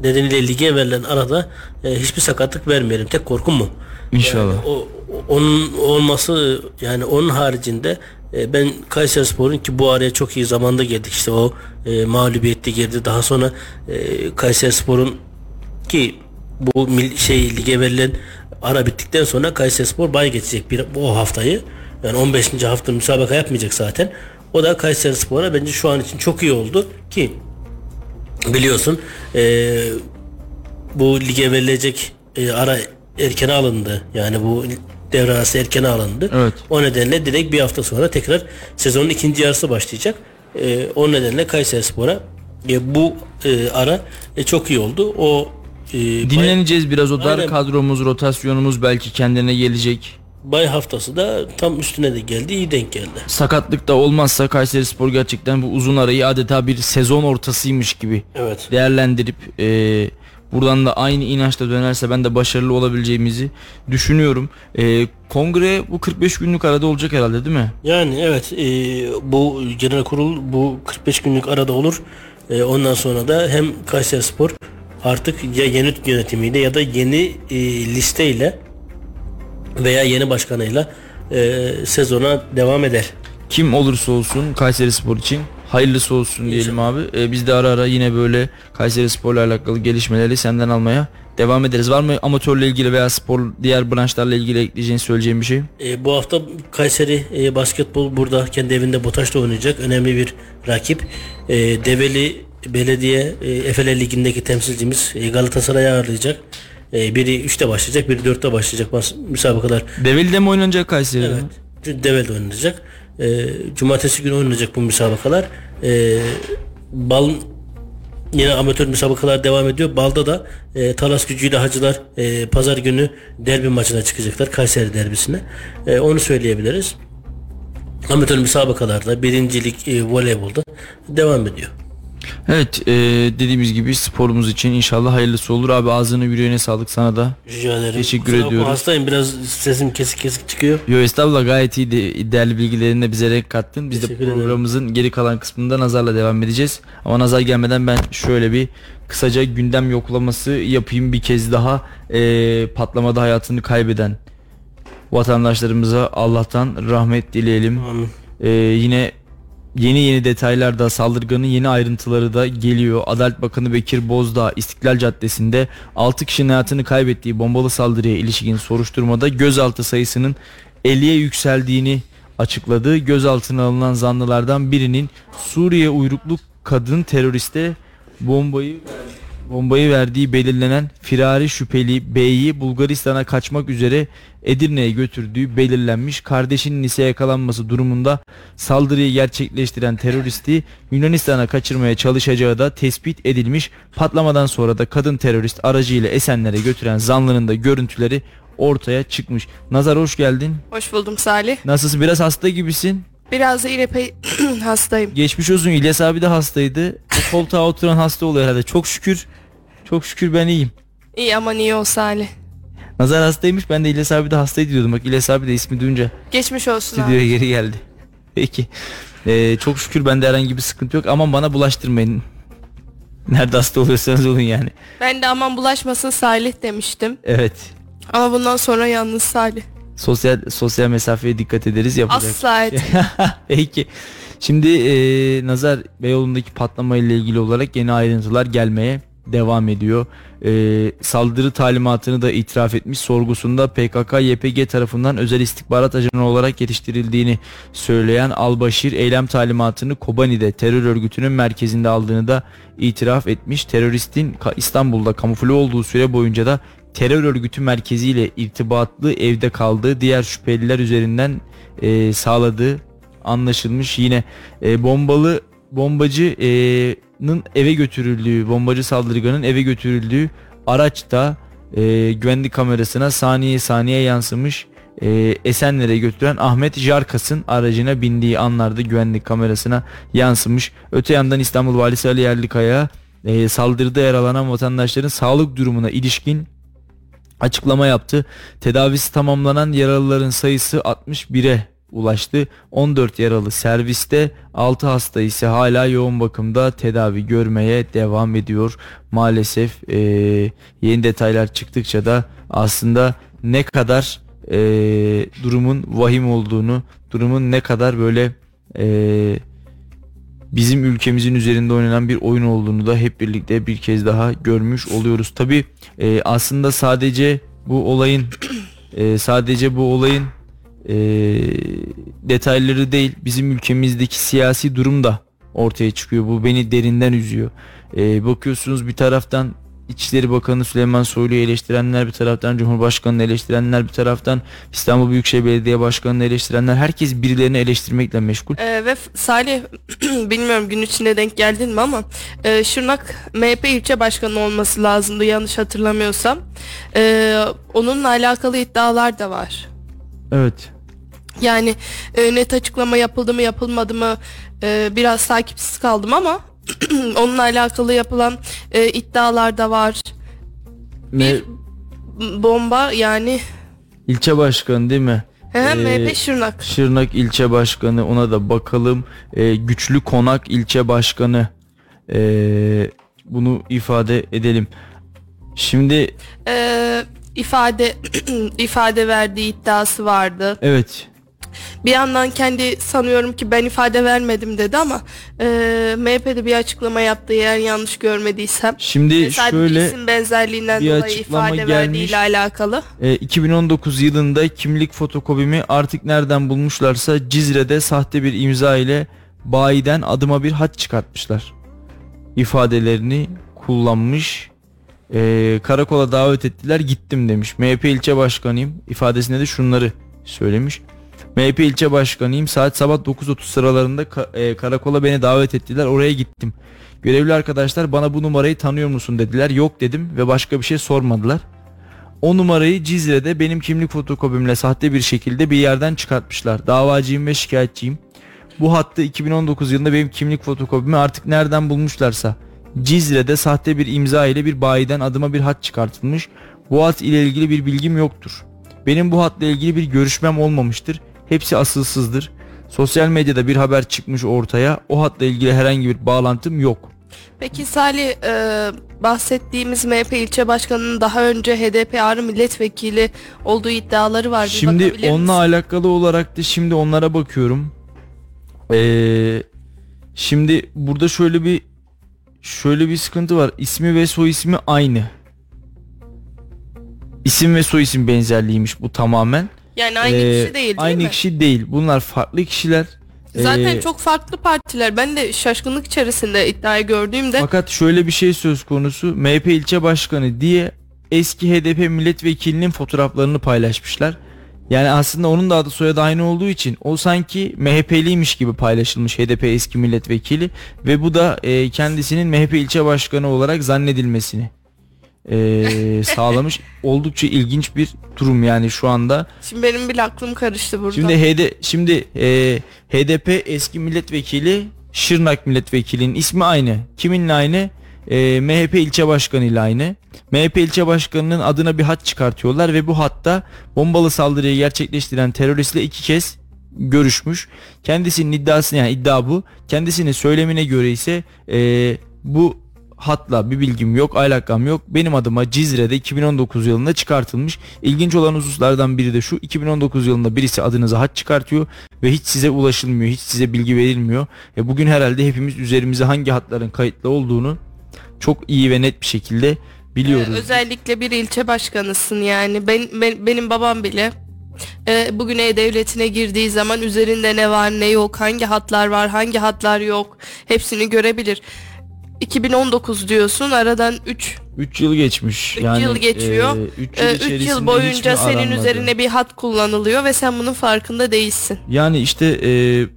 nedeniyle lige verilen arada e, hiçbir sakatlık vermeyelim. Tek korkum mu? İnşallah. o, o- onun olması yani onun haricinde e, ben Kayseri Spor'un ki bu araya çok iyi zamanda geldik işte o e, mağlubiyette girdi daha sonra e, Kayseri Spor'un ki bu şey lige verilen ara bittikten sonra Kayseri Spor bay geçecek bir o haftayı yani 15. hafta müsabaka yapmayacak zaten o da Kayseri Spor'a bence şu an için çok iyi oldu ki biliyorsun e, bu lige verilecek e, ara erkene alındı. Yani bu devre arası erkene alındı. Evet. O nedenle direkt bir hafta sonra tekrar sezonun ikinci yarısı başlayacak. E, o nedenle Kayseri Spor'a e, bu e, ara e, çok iyi oldu. O e, Dinleneceğiz biraz o dar Aynen. kadromuz, rotasyonumuz belki kendine gelecek. Bay haftası da tam üstüne de geldi. iyi denk geldi. Sakatlık da olmazsa Kayseri Spor gerçekten bu uzun arayı adeta bir sezon ortasıymış gibi Evet. değerlendirip e, buradan da aynı inançla dönerse ben de başarılı olabileceğimizi düşünüyorum. E, kongre bu 45 günlük arada olacak herhalde değil mi? Yani evet e, bu genel kurul bu 45 günlük arada olur. E, ondan sonra da hem Kayseri Spor artık ya yeni yönetimiyle ya da yeni e, listeyle veya yeni başkanıyla e, sezona devam eder. Kim olursa olsun Kayseri Spor için Hayırlısı olsun diyelim abi. Ee, biz de ara ara yine böyle Kayseri Spor'la alakalı gelişmeleri senden almaya devam ederiz. Var mı amatörle ilgili veya spor diğer branşlarla ilgili ekleyeceğin söyleyeceğin bir şey? E, bu hafta Kayseri e, basketbol burada kendi evinde Botaş'ta oynayacak. Önemli bir rakip. E, Develi Belediye e, Efele Ligi'ndeki temsilcimiz e, Galatasaray'ı ağırlayacak. E, biri 3'te başlayacak, biri 4'te başlayacak bas- müsabakalar. Develi'de mi oynanacak Kayseri'de? Evet. Develi'de oynanacak. E, cumartesi günü oynanacak bu müsabakalar. E, Bal Yine amatör müsabakalar devam ediyor. Balda da e, Talas gücüyle Hacılar e, pazar günü derbi maçına çıkacaklar. Kayseri derbisine. E, onu söyleyebiliriz. Amatör müsabakalarda birincilik e, voleybolda devam ediyor. Evet e, dediğimiz gibi sporumuz için inşallah hayırlısı olur. Abi ağzını yüreğine sağlık sana da. Rica ederim. Teşekkür Kusura bakma, ediyoruz. Hastayım biraz sesim kesik kesik çıkıyor. Yo estağfurullah gayet iyi de, değerli bilgilerini de bize renk kattın. Biz de Teşekkür ederim. programımızın geri kalan kısmında Nazar'la devam edeceğiz. Ama Nazar gelmeden ben şöyle bir kısaca gündem yoklaması yapayım bir kez daha. Ee, patlamada hayatını kaybeden vatandaşlarımıza Allah'tan rahmet dileyelim. Amin. Ee, yine yeni yeni detaylar da saldırganın yeni ayrıntıları da geliyor. Adalet Bakanı Bekir Bozdağ İstiklal Caddesi'nde 6 kişinin hayatını kaybettiği bombalı saldırıya ilişkin soruşturmada gözaltı sayısının 50'ye yükseldiğini açıkladı. Gözaltına alınan zanlılardan birinin Suriye uyruklu kadın teröriste bombayı bombayı verdiği belirlenen firari şüpheli B'yi Bulgaristan'a kaçmak üzere Edirne'ye götürdüğü belirlenmiş. Kardeşinin ise yakalanması durumunda saldırıyı gerçekleştiren teröristi Yunanistan'a kaçırmaya çalışacağı da tespit edilmiş. Patlamadan sonra da kadın terörist aracıyla Esenler'e götüren zanlının da görüntüleri ortaya çıkmış. Nazar hoş geldin. Hoş buldum Salih. Nasılsın? Biraz hasta gibisin. Biraz da yine epey hastayım. Geçmiş olsun İlyas abi de hastaydı. O koltuğa oturan hasta oluyor herhalde. Çok şükür. Çok şükür ben iyiyim. İyi aman iyi ol Salih. Nazar hastaymış ben de İlyas abi de hastaydı diyordum. Bak İlyas abi de ismi duyunca Geçmiş olsun abi. stüdyoya geri geldi. Peki. Ee, çok şükür bende herhangi bir sıkıntı yok. Aman bana bulaştırmayın. Nerede hasta oluyorsanız olun yani. Ben de aman bulaşmasın Salih demiştim. Evet. Ama bundan sonra yalnız Salih. Sosyal sosyal mesafeye dikkat ederiz yapacak. Asla et. Peki. Şimdi e, Nazar Beyoğlu'ndaki patlama ile ilgili olarak yeni ayrıntılar gelmeye devam ediyor. E, saldırı talimatını da itiraf etmiş. Sorgusunda PKK-YPG tarafından özel istihbarat ajanı olarak yetiştirildiğini söyleyen Albaşir eylem talimatını Kobani'de terör örgütünün merkezinde aldığını da itiraf etmiş. Teröristin İstanbul'da kamufle olduğu süre boyunca da terör örgütü merkeziyle irtibatlı evde kaldığı diğer şüpheliler üzerinden e, sağladığı anlaşılmış. Yine e, bombalı bombacının eve götürüldüğü, bombacı saldırganın eve götürüldüğü araçta e, güvenlik kamerasına saniye saniye yansımış. E, Esenler'e götüren Ahmet Jarkas'ın aracına bindiği anlarda güvenlik kamerasına yansımış. Öte yandan İstanbul Valisi Ali Yerlikaya e, saldırıda yaralanan vatandaşların sağlık durumuna ilişkin açıklama yaptı. Tedavisi tamamlanan yaralıların sayısı 61'e ulaştı. 14 yaralı serviste, 6 hasta ise hala yoğun bakımda tedavi görmeye devam ediyor. Maalesef e, yeni detaylar çıktıkça da aslında ne kadar e, durumun vahim olduğunu, durumun ne kadar böyle e, bizim ülkemizin üzerinde oynanan bir oyun olduğunu da hep birlikte bir kez daha görmüş oluyoruz. Tabi aslında sadece bu olayın e, sadece bu olayın e, detayları değil bizim ülkemizdeki siyasi durum da ortaya çıkıyor. Bu beni derinden üzüyor. E, bakıyorsunuz bir taraftan İçişleri Bakanı Süleyman Soylu'yu eleştirenler bir taraftan Cumhurbaşkanı'nı eleştirenler bir taraftan İstanbul Büyükşehir Belediye Başkanı'nı eleştirenler herkes birilerini eleştirmekle meşgul. Ee, ve Salih bilmiyorum gün içinde denk geldin mi ama e, Şırnak MHP ilçe başkanı olması lazımdı yanlış hatırlamıyorsam. Ee, onunla alakalı iddialar da var. Evet. Yani e, net açıklama yapıldı mı yapılmadı mı e, biraz takipsiz kaldım ama onunla alakalı yapılan e, iddialar da var. Me- Bir bomba yani ilçe başkanı değil mi? He, Ee, MHP Şırnak. Şırnak ilçe başkanı ona da bakalım. Ee, Güçlü Konak ilçe başkanı Ee, bunu ifade edelim. Şimdi Ee, ifade ifade verdiği iddiası vardı. evet Bir yandan kendi sanıyorum ki ben ifade vermedim dedi ama e, MHP'de bir açıklama yaptı eğer yanlış görmediysem. Şimdi Sadece şöyle isim benzerliğinden bir dolayı açıklama ifade gelmiş. verdiğiyle alakalı. e, 2019 yılında kimlik fotokopimi artık nereden bulmuşlarsa Cizre'de sahte bir imza ile bayiden adıma bir hat çıkartmışlar. ifadelerini kullanmış. E, karakola davet ettiler gittim demiş. MHP ilçe başkanıyım ifadesinde de şunları söylemiş. MHP ilçe başkanıyım saat sabah 9.30 sıralarında ka- e, karakola beni davet ettiler oraya gittim. Görevli arkadaşlar bana bu numarayı tanıyor musun dediler. Yok dedim ve başka bir şey sormadılar. O numarayı Cizre'de benim kimlik fotokopimle sahte bir şekilde bir yerden çıkartmışlar. Davacıyım ve şikayetçiyim. Bu hattı 2019 yılında benim kimlik fotokopimi artık nereden bulmuşlarsa Cizre'de sahte bir imza ile bir bayiden adıma bir hat çıkartılmış. Bu hat ile ilgili bir bilgim yoktur. Benim bu hatla ilgili bir görüşmem olmamıştır. Hepsi asılsızdır. Sosyal medyada bir haber çıkmış ortaya. O hatla ilgili herhangi bir bağlantım yok. Peki Salih e, bahsettiğimiz MHP ilçe başkanının daha önce HDP Ağrı milletvekili olduğu iddiaları var. Şimdi onunla misin? alakalı olarak da şimdi onlara bakıyorum. Ee, şimdi burada şöyle bir şöyle bir sıkıntı var. İsmi ve soy ismi aynı. İsim ve soy isim benzerliğiymiş bu tamamen. Yani aynı Ee, kişi değil değil aynı mi? kişi değil. Bunlar farklı kişiler. Zaten Ee, çok farklı partiler. Ben de şaşkınlık içerisinde iddiayı gördüğümde Fakat şöyle bir şey söz konusu. MHP ilçe başkanı diye eski HDP milletvekilinin fotoğraflarını paylaşmışlar. Yani aslında onun da adı soyadı aynı olduğu için o sanki MHP'liymiş gibi paylaşılmış HDP eski milletvekili ve bu da e, kendisinin MHP ilçe başkanı olarak zannedilmesini e, sağlamış. Oldukça ilginç bir durum yani şu anda. şimdi benim bile aklım karıştı burada. Şimdi HD şimdi e, HDP eski milletvekili Şırnak milletvekilinin ismi aynı. Kiminle aynı? E, MHP ilçe başkanıyla aynı. MHP ilçe başkanının adına bir hat çıkartıyorlar ve bu hatta bombalı saldırıyı gerçekleştiren teröristle iki kez görüşmüş. Kendisinin iddiası yani iddia bu. Kendisinin söylemine göre ise e, bu hatla bir bilgim yok, aylakam yok. Benim adıma Cizre'de 2019 yılında çıkartılmış. İlginç olan hususlardan biri de şu. 2019 yılında birisi adınıza hat çıkartıyor ve hiç size ulaşılmıyor, hiç size bilgi verilmiyor. E bugün herhalde hepimiz üzerimize hangi hatların kayıtlı olduğunu çok iyi ve net bir şekilde biliyoruz. Ee, özellikle bir ilçe başkanısın yani. Ben, ben- benim babam bile e, bugün E-Devleti'ne girdiği zaman üzerinde ne var ne yok, hangi hatlar var, hangi hatlar yok hepsini görebilir. 2019 diyorsun aradan 3 3 yıl geçmiş. Üç yani, yıl geçiyor. e, yıl, 3 içerisinde yıl hiç boyunca senin aranmadı? üzerine bir hat kullanılıyor ve sen bunun farkında değilsin. Yani işte e,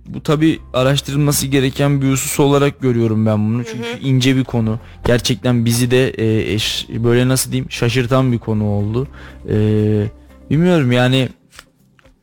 bu tabi araştırılması gereken bir husus olarak görüyorum ben bunu. Çünkü ince bir konu. Gerçekten bizi de e, eş, böyle nasıl diyeyim şaşırtan bir konu oldu. E, bilmiyorum yani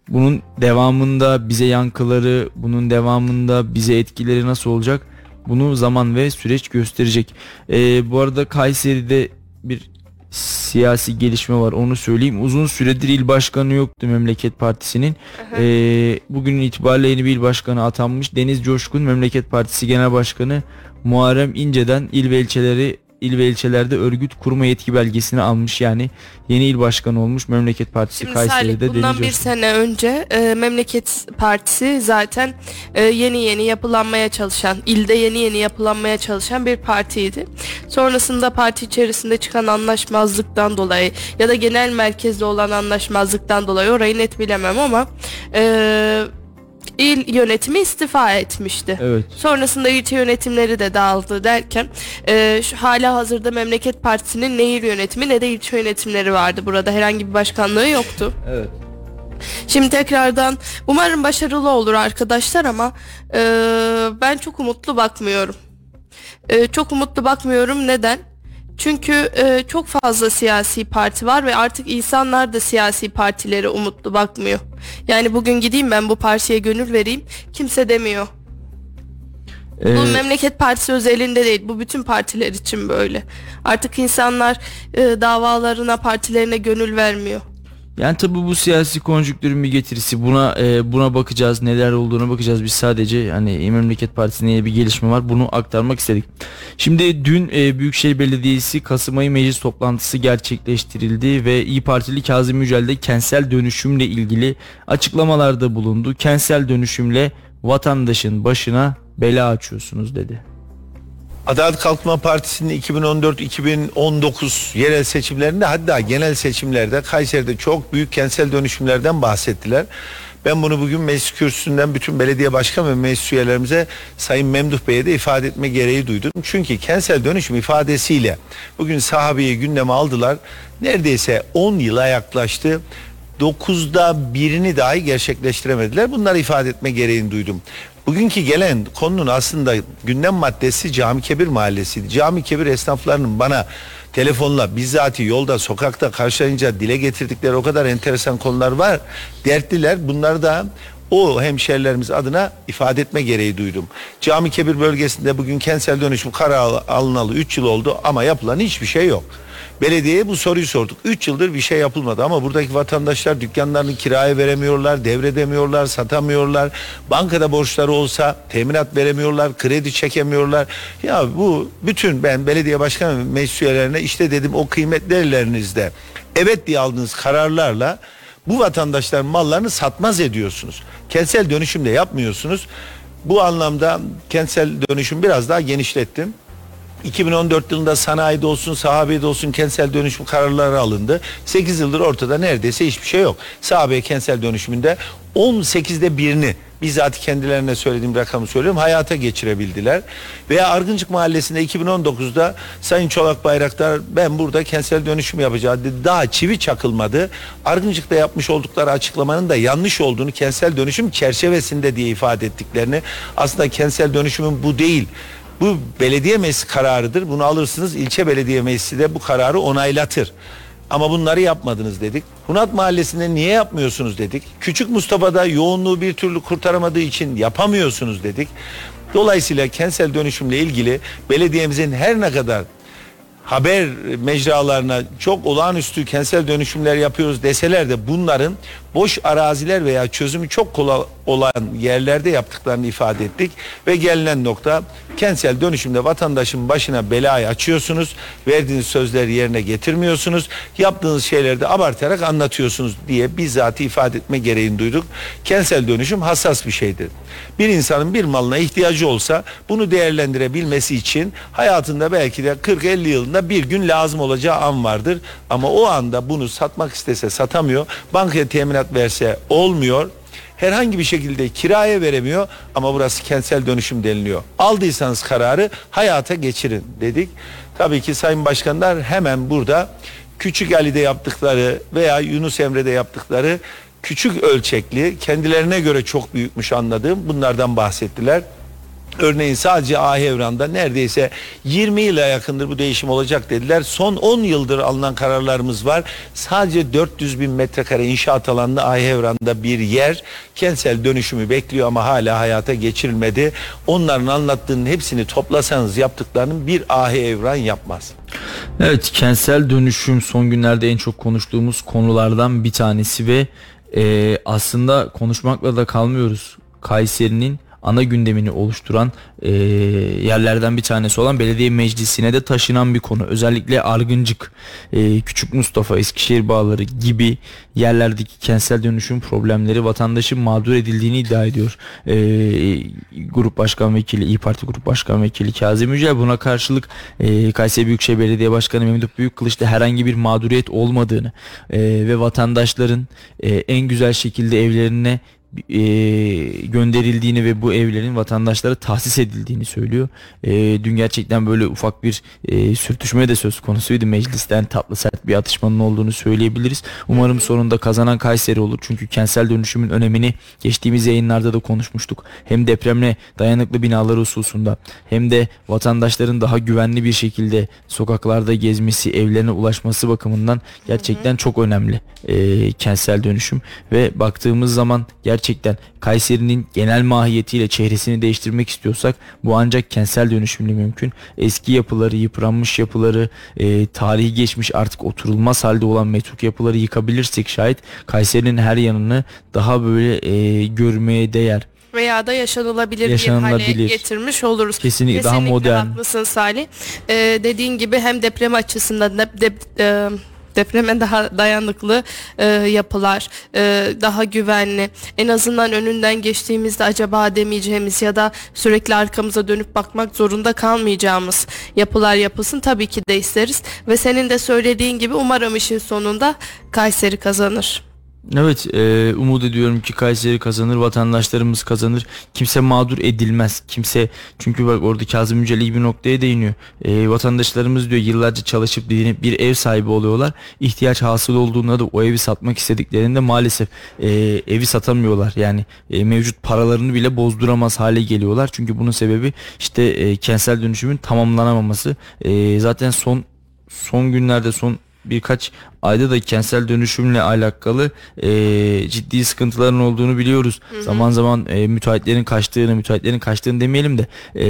bunun devamında bize yankıları, bunun devamında bize etkileri nasıl olacak? Bunu zaman ve süreç gösterecek. E, bu arada Kayseri'de bir siyasi gelişme var onu söyleyeyim. Uzun süredir il başkanı yoktu Memleket Partisi'nin. Ee, bugün itibariyle yeni bir il başkanı atanmış. Deniz Coşkun Memleket Partisi Genel Başkanı Muharrem İnce'den il ve ilçeleri il ve ilçelerde örgüt kurma yetki belgesini almış. Yani yeni il başkanı olmuş Memleket Partisi Şimdi Salih Kayseri'de bundan Deniz bir sene önce e, Memleket Partisi zaten e, yeni yeni yapılanmaya çalışan, ilde yeni yeni yapılanmaya çalışan bir partiydi. Sonrasında parti içerisinde çıkan anlaşmazlıktan dolayı ya da genel merkezde olan anlaşmazlıktan dolayı orayı net bilemem ama e, il yönetimi istifa etmişti. Evet. Sonrasında ilçe yönetimleri de dağıldı derken e, şu hala hazırda Memleket Partisi'nin ne il yönetimi ne de ilçe yönetimleri vardı. Burada herhangi bir başkanlığı yoktu. Evet. Şimdi tekrardan umarım başarılı olur arkadaşlar ama e, ben çok umutlu bakmıyorum. E, çok umutlu bakmıyorum neden? Çünkü e, çok fazla siyasi parti var ve artık insanlar da siyasi partilere umutlu bakmıyor. Yani bugün gideyim ben bu partiye gönül vereyim kimse demiyor. Bu Ee, memleket partisi özelinde değil. Bu bütün partiler için böyle. Artık insanlar e, davalarına, partilerine gönül vermiyor. Yani tabi bu siyasi konjüktürün bir getirisi. Buna e, buna bakacağız. Neler olduğuna bakacağız. Biz sadece hani Memleket Partisi'ne bir gelişme var. Bunu aktarmak istedik. Şimdi dün e, Büyükşehir Belediyesi Kasım ayı meclis toplantısı gerçekleştirildi ve İyi Partili Kazım Yücel de kentsel dönüşümle ilgili açıklamalarda bulundu. Kentsel dönüşümle vatandaşın başına bela açıyorsunuz dedi. Adalet Kalkınma Partisi'nin 2014-2019 yerel seçimlerinde hatta genel seçimlerde Kayseri'de çok büyük kentsel dönüşümlerden bahsettiler. Ben bunu bugün meclis kürsüsünden bütün belediye başkan ve meclis üyelerimize Sayın Memduh Bey'e de ifade etme gereği duydum. Çünkü kentsel dönüşüm ifadesiyle bugün sahabeyi gündeme aldılar. Neredeyse 10 yıla yaklaştı. 9'da birini dahi gerçekleştiremediler. Bunları ifade etme gereğini duydum. Bugünkü gelen konunun aslında gündem maddesi Cami Kebir Mahallesi'ydi. Cami Kebir esnaflarının bana telefonla bizzati yolda sokakta karşılayınca dile getirdikleri o kadar enteresan konular var. Dertliler bunları da o hemşerilerimiz adına ifade etme gereği duydum. Cami Kebir bölgesinde bugün kentsel dönüşüm kararı alınalı 3 yıl oldu ama yapılan hiçbir şey yok. Belediyeye bu soruyu sorduk. 3 yıldır bir şey yapılmadı ama buradaki vatandaşlar dükkanlarını kiraya veremiyorlar, devredemiyorlar, satamıyorlar. Bankada borçları olsa teminat veremiyorlar, kredi çekemiyorlar. Ya bu bütün ben belediye başkanı ve meclis işte dedim o kıymetli evet diye aldığınız kararlarla bu vatandaşların mallarını satmaz ediyorsunuz. Kentsel dönüşüm de yapmıyorsunuz. Bu anlamda kentsel dönüşüm biraz daha genişlettim. 2014 yılında sanayide olsun, sahabede olsun kentsel dönüşüm kararları alındı. 8 yıldır ortada neredeyse hiçbir şey yok. Sahabe kentsel dönüşümünde 18'de birini bizzat kendilerine söylediğim rakamı söylüyorum hayata geçirebildiler. Veya Argıncık Mahallesi'nde 2019'da Sayın Çolak Bayraktar ben burada kentsel dönüşüm yapacağım dedi. Daha çivi çakılmadı. Argıncık'ta yapmış oldukları açıklamanın da yanlış olduğunu kentsel dönüşüm çerçevesinde diye ifade ettiklerini aslında kentsel dönüşümün bu değil bu belediye meclisi kararıdır. Bunu alırsınız ilçe belediye meclisi de bu kararı onaylatır. Ama bunları yapmadınız dedik. Hunat Mahallesi'nde niye yapmıyorsunuz dedik. Küçük Mustafa'da yoğunluğu bir türlü kurtaramadığı için yapamıyorsunuz dedik. Dolayısıyla kentsel dönüşümle ilgili belediyemizin her ne kadar haber mecralarına çok olağanüstü kentsel dönüşümler yapıyoruz deseler de bunların boş araziler veya çözümü çok kolay olan yerlerde yaptıklarını ifade ettik. Ve gelinen nokta kentsel dönüşümde vatandaşın başına belayı açıyorsunuz verdiğiniz sözleri yerine getirmiyorsunuz yaptığınız şeyleri de abartarak anlatıyorsunuz diye bizzat ifade etme gereğini duyduk. Kentsel dönüşüm hassas bir şeydir. Bir insanın bir malına ihtiyacı olsa bunu değerlendirebilmesi için hayatında belki de 40-50 yılında bir gün lazım olacağı an vardır. Ama o anda bunu satmak istese satamıyor bankaya teminat verse olmuyor herhangi bir şekilde kiraya veremiyor ama burası kentsel dönüşüm deniliyor. Aldıysanız kararı hayata geçirin dedik. Tabii ki Sayın Başkanlar hemen burada Küçük Ali'de yaptıkları veya Yunus Emre'de yaptıkları küçük ölçekli kendilerine göre çok büyükmüş anladığım bunlardan bahsettiler. Örneğin sadece Ahevran'da neredeyse 20 yıla yakındır bu değişim olacak dediler. Son 10 yıldır alınan kararlarımız var. Sadece 400 bin metrekare inşaat alanında Ahevran'da bir yer kentsel dönüşümü bekliyor ama hala hayata geçirilmedi. Onların anlattığının hepsini toplasanız yaptıklarının bir Ahevran yapmaz. Evet kentsel dönüşüm son günlerde en çok konuştuğumuz konulardan bir tanesi ve e, aslında konuşmakla da kalmıyoruz. Kayseri'nin ana gündemini oluşturan e, yerlerden bir tanesi olan belediye meclisine de taşınan bir konu. Özellikle Argıncık, e, Küçük Mustafa, Eskişehir Bağları gibi yerlerdeki kentsel dönüşüm problemleri vatandaşın mağdur edildiğini iddia ediyor. E, Grup Başkan Vekili, İyi Parti Grup Başkan Vekili Kazım Yücel buna karşılık e, Kayseri Büyükşehir Belediye Başkanı Memduh Büyükkılıç'ta herhangi bir mağduriyet olmadığını e, ve vatandaşların e, en güzel şekilde evlerine e, gönderildiğini ve bu evlerin vatandaşlara tahsis edildiğini söylüyor. E, dün gerçekten böyle ufak bir e, sürtüşme de söz konusuydu. Meclisten tatlı sert bir atışmanın olduğunu söyleyebiliriz. Umarım sonunda kazanan Kayseri olur. Çünkü kentsel dönüşümün önemini geçtiğimiz yayınlarda da konuşmuştuk. Hem depremle dayanıklı binalar hususunda hem de vatandaşların daha güvenli bir şekilde sokaklarda gezmesi, evlerine ulaşması bakımından gerçekten çok önemli e, kentsel dönüşüm ve baktığımız zaman gerçekten gerçekten Kayseri'nin genel mahiyetiyle çehresini değiştirmek istiyorsak bu ancak kentsel dönüşümle mümkün. Eski yapıları, yıpranmış yapıları, e, tarihi geçmiş artık oturulmaz halde olan metruk yapıları yıkabilirsek şayet Kayseri'nin her yanını daha böyle e, görmeye değer veya da yaşanılabilir, Yaşanılabilir. bir hale getirmiş oluruz. Kesinlikle, daha modern. haklısın Salih. Ee, dediğin gibi hem deprem açısından da dep, e, depreme daha dayanıklı e, yapılar, e, daha güvenli. En azından önünden geçtiğimizde acaba demeyeceğimiz ya da sürekli arkamıza dönüp bakmak zorunda kalmayacağımız yapılar yapılsın tabii ki de isteriz. Ve senin de söylediğin gibi umarım işin sonunda Kayseri kazanır. Evet e, umut ediyorum ki Kayseri kazanır vatandaşlarımız kazanır. Kimse mağdur edilmez kimse. Çünkü bak orada Kazım Yücel iyi bir noktaya değiniyor. E, vatandaşlarımız diyor yıllarca çalışıp dinip bir ev sahibi oluyorlar. İhtiyaç hasıl olduğunda da o evi satmak istediklerinde maalesef e, evi satamıyorlar. Yani e, mevcut paralarını bile bozduramaz hale geliyorlar. Çünkü bunun sebebi işte e, kentsel dönüşümün tamamlanamaması. E, zaten son son günlerde son birkaç ayda da kentsel dönüşümle alakalı e, ciddi sıkıntıların olduğunu biliyoruz. Hı hı. Zaman zaman e, müteahhitlerin kaçtığını, müteahhitlerin kaçtığını demeyelim de e,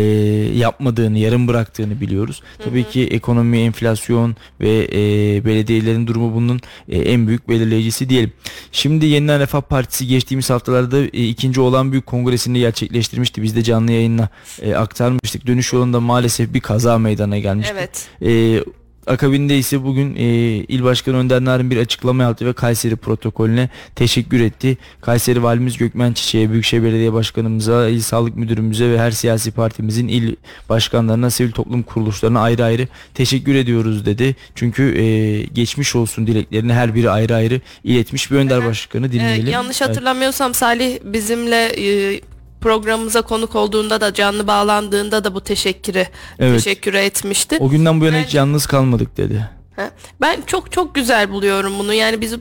yapmadığını, yarım bıraktığını biliyoruz. Hı hı. Tabii ki ekonomi, enflasyon ve e, belediyelerin durumu bunun e, en büyük belirleyicisi diyelim. Şimdi Yeniden Refah Partisi geçtiğimiz haftalarda e, ikinci olan büyük kongresini gerçekleştirmişti. Biz de canlı yayınla e, aktarmıştık. Dönüş yolunda maalesef bir kaza meydana gelmişti. Evet. E, Akabinde ise bugün e, İl Başkanı Önder Narin bir açıklama yaptı ve Kayseri protokolüne teşekkür etti. Kayseri Valimiz Gökmen Çiçek'e, Büyükşehir Belediye Başkanımıza, İl Sağlık Müdürümüze ve her siyasi partimizin il başkanlarına, sivil toplum kuruluşlarına ayrı ayrı teşekkür ediyoruz dedi. Çünkü e, geçmiş olsun dileklerini her biri ayrı ayrı iletmiş bir Önder Başkanı dinleyelim. Ee, yanlış hatırlamıyorsam evet. Salih bizimle e, programımıza konuk olduğunda da canlı bağlandığında da bu teşekkürü evet. teşekkür etmişti. O günden bu yana ben, hiç yalnız kalmadık dedi. Ben çok çok güzel buluyorum bunu. Yani biz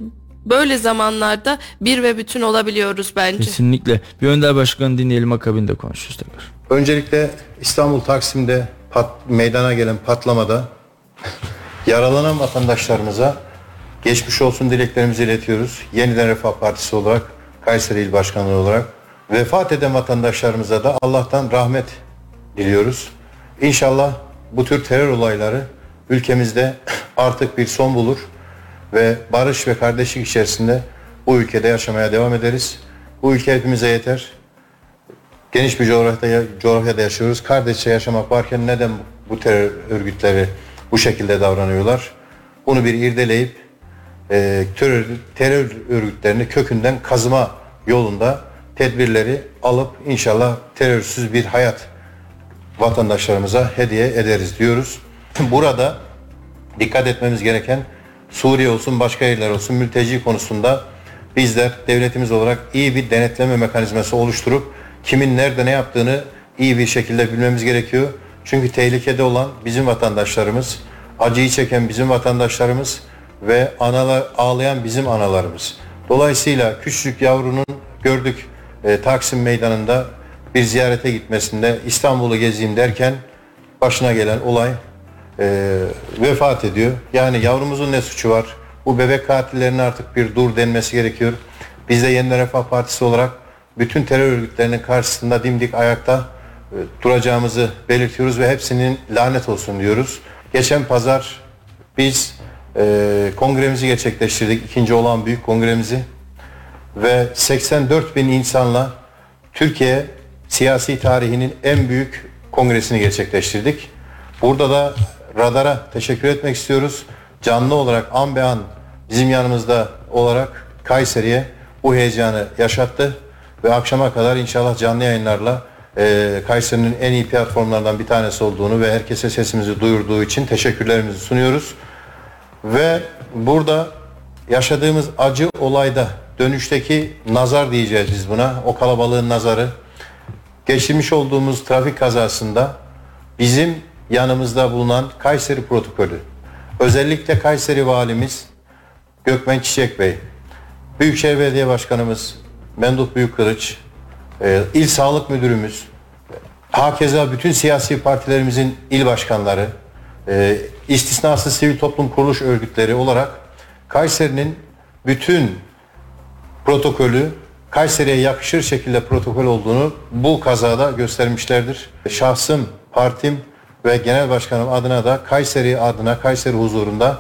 böyle zamanlarda bir ve bütün olabiliyoruz bence. Kesinlikle. Bir Önder Başkanı dinleyelim akabinde konuşuruz tekrar. Öncelikle İstanbul Taksim'de pat, meydana gelen patlamada yaralanan vatandaşlarımıza geçmiş olsun dileklerimizi iletiyoruz. Yeniden Refah Partisi olarak, Kayseri İl Başkanlığı olarak Vefat eden vatandaşlarımıza da Allah'tan rahmet diliyoruz. İnşallah bu tür terör olayları ülkemizde artık bir son bulur ve barış ve kardeşlik içerisinde bu ülkede yaşamaya devam ederiz. Bu ülke hepimize yeter. Geniş bir coğrafyada, coğrafyada yaşıyoruz. Kardeşçe yaşamak varken neden bu terör örgütleri bu şekilde davranıyorlar? Bunu bir irdeleyip e, terör, terör örgütlerini kökünden kazıma yolunda tedbirleri alıp inşallah terörsüz bir hayat vatandaşlarımıza hediye ederiz diyoruz. Burada dikkat etmemiz gereken Suriye olsun başka yerler olsun mülteci konusunda bizler devletimiz olarak iyi bir denetleme mekanizması oluşturup kimin nerede ne yaptığını iyi bir şekilde bilmemiz gerekiyor. Çünkü tehlikede olan bizim vatandaşlarımız, acıyı çeken bizim vatandaşlarımız ve analar ağlayan bizim analarımız. Dolayısıyla küçük yavrunun gördük e, Taksim Meydanı'nda bir ziyarete gitmesinde İstanbul'u gezeyim derken başına gelen olay e, vefat ediyor. Yani yavrumuzun ne suçu var? Bu bebek katillerine artık bir dur denmesi gerekiyor. Biz de Yeniden Refah Partisi olarak bütün terör örgütlerinin karşısında dimdik ayakta e, duracağımızı belirtiyoruz ve hepsinin lanet olsun diyoruz. Geçen pazar biz e, kongremizi gerçekleştirdik. ikinci olan büyük kongremizi ve 84 bin insanla Türkiye siyasi tarihinin en büyük kongresini gerçekleştirdik. Burada da Radar'a teşekkür etmek istiyoruz. Canlı olarak an be an bizim yanımızda olarak Kayseri'ye bu heyecanı yaşattı ve akşama kadar inşallah canlı yayınlarla e, Kayseri'nin en iyi platformlardan bir tanesi olduğunu ve herkese sesimizi duyurduğu için teşekkürlerimizi sunuyoruz. Ve burada yaşadığımız acı olayda dönüşteki nazar diyeceğiz biz buna. O kalabalığın nazarı. Geçirmiş olduğumuz trafik kazasında bizim yanımızda bulunan Kayseri protokolü. Özellikle Kayseri valimiz Gökmen Çiçek Bey, Büyükşehir Belediye Başkanımız Menduh Büyükkılıç, e, İl Sağlık Müdürümüz, hakeza bütün siyasi partilerimizin il başkanları, e, istisnasız sivil toplum kuruluş örgütleri olarak Kayseri'nin bütün protokolü Kayseri'ye yakışır şekilde protokol olduğunu bu kazada göstermişlerdir. Şahsım, partim ve genel başkanım adına da Kayseri adına Kayseri huzurunda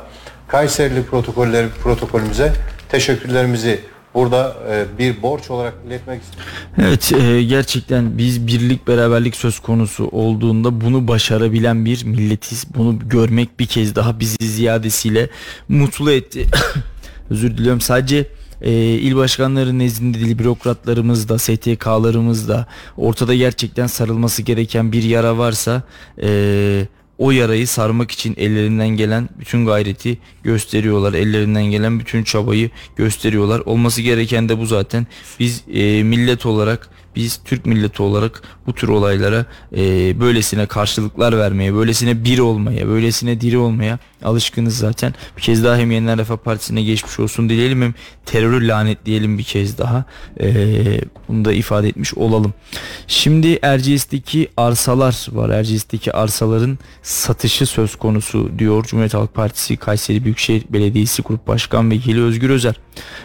Kayserili protokoller protokolümüze teşekkürlerimizi burada e, bir borç olarak iletmek istiyorum. Evet e, gerçekten biz birlik beraberlik söz konusu olduğunda bunu başarabilen bir milletiz. Bunu görmek bir kez daha bizi ziyadesiyle mutlu etti. Özür diliyorum sadece e, il başkanları nezdinde değil bürokratlarımız da STK'larımız da ortada gerçekten sarılması gereken bir yara varsa e, o yarayı sarmak için ellerinden gelen bütün gayreti gösteriyorlar. Ellerinden gelen bütün çabayı gösteriyorlar. Olması gereken de bu zaten. Biz e, millet olarak biz Türk milleti olarak bu tür olaylara e, böylesine karşılıklar vermeye, böylesine bir olmaya, böylesine diri olmaya alışkınız zaten. Bir kez daha hem Yeniler Refah Partisi'ne geçmiş olsun dileyelim hem terörü lanetleyelim bir kez daha. E, bunu da ifade etmiş olalım. Şimdi Erciyes'teki arsalar var. Erciyes'teki arsaların satışı söz konusu diyor Cumhuriyet Halk Partisi Kayseri Büyükşehir Belediyesi Grup Başkan Vekili Özgür Özer.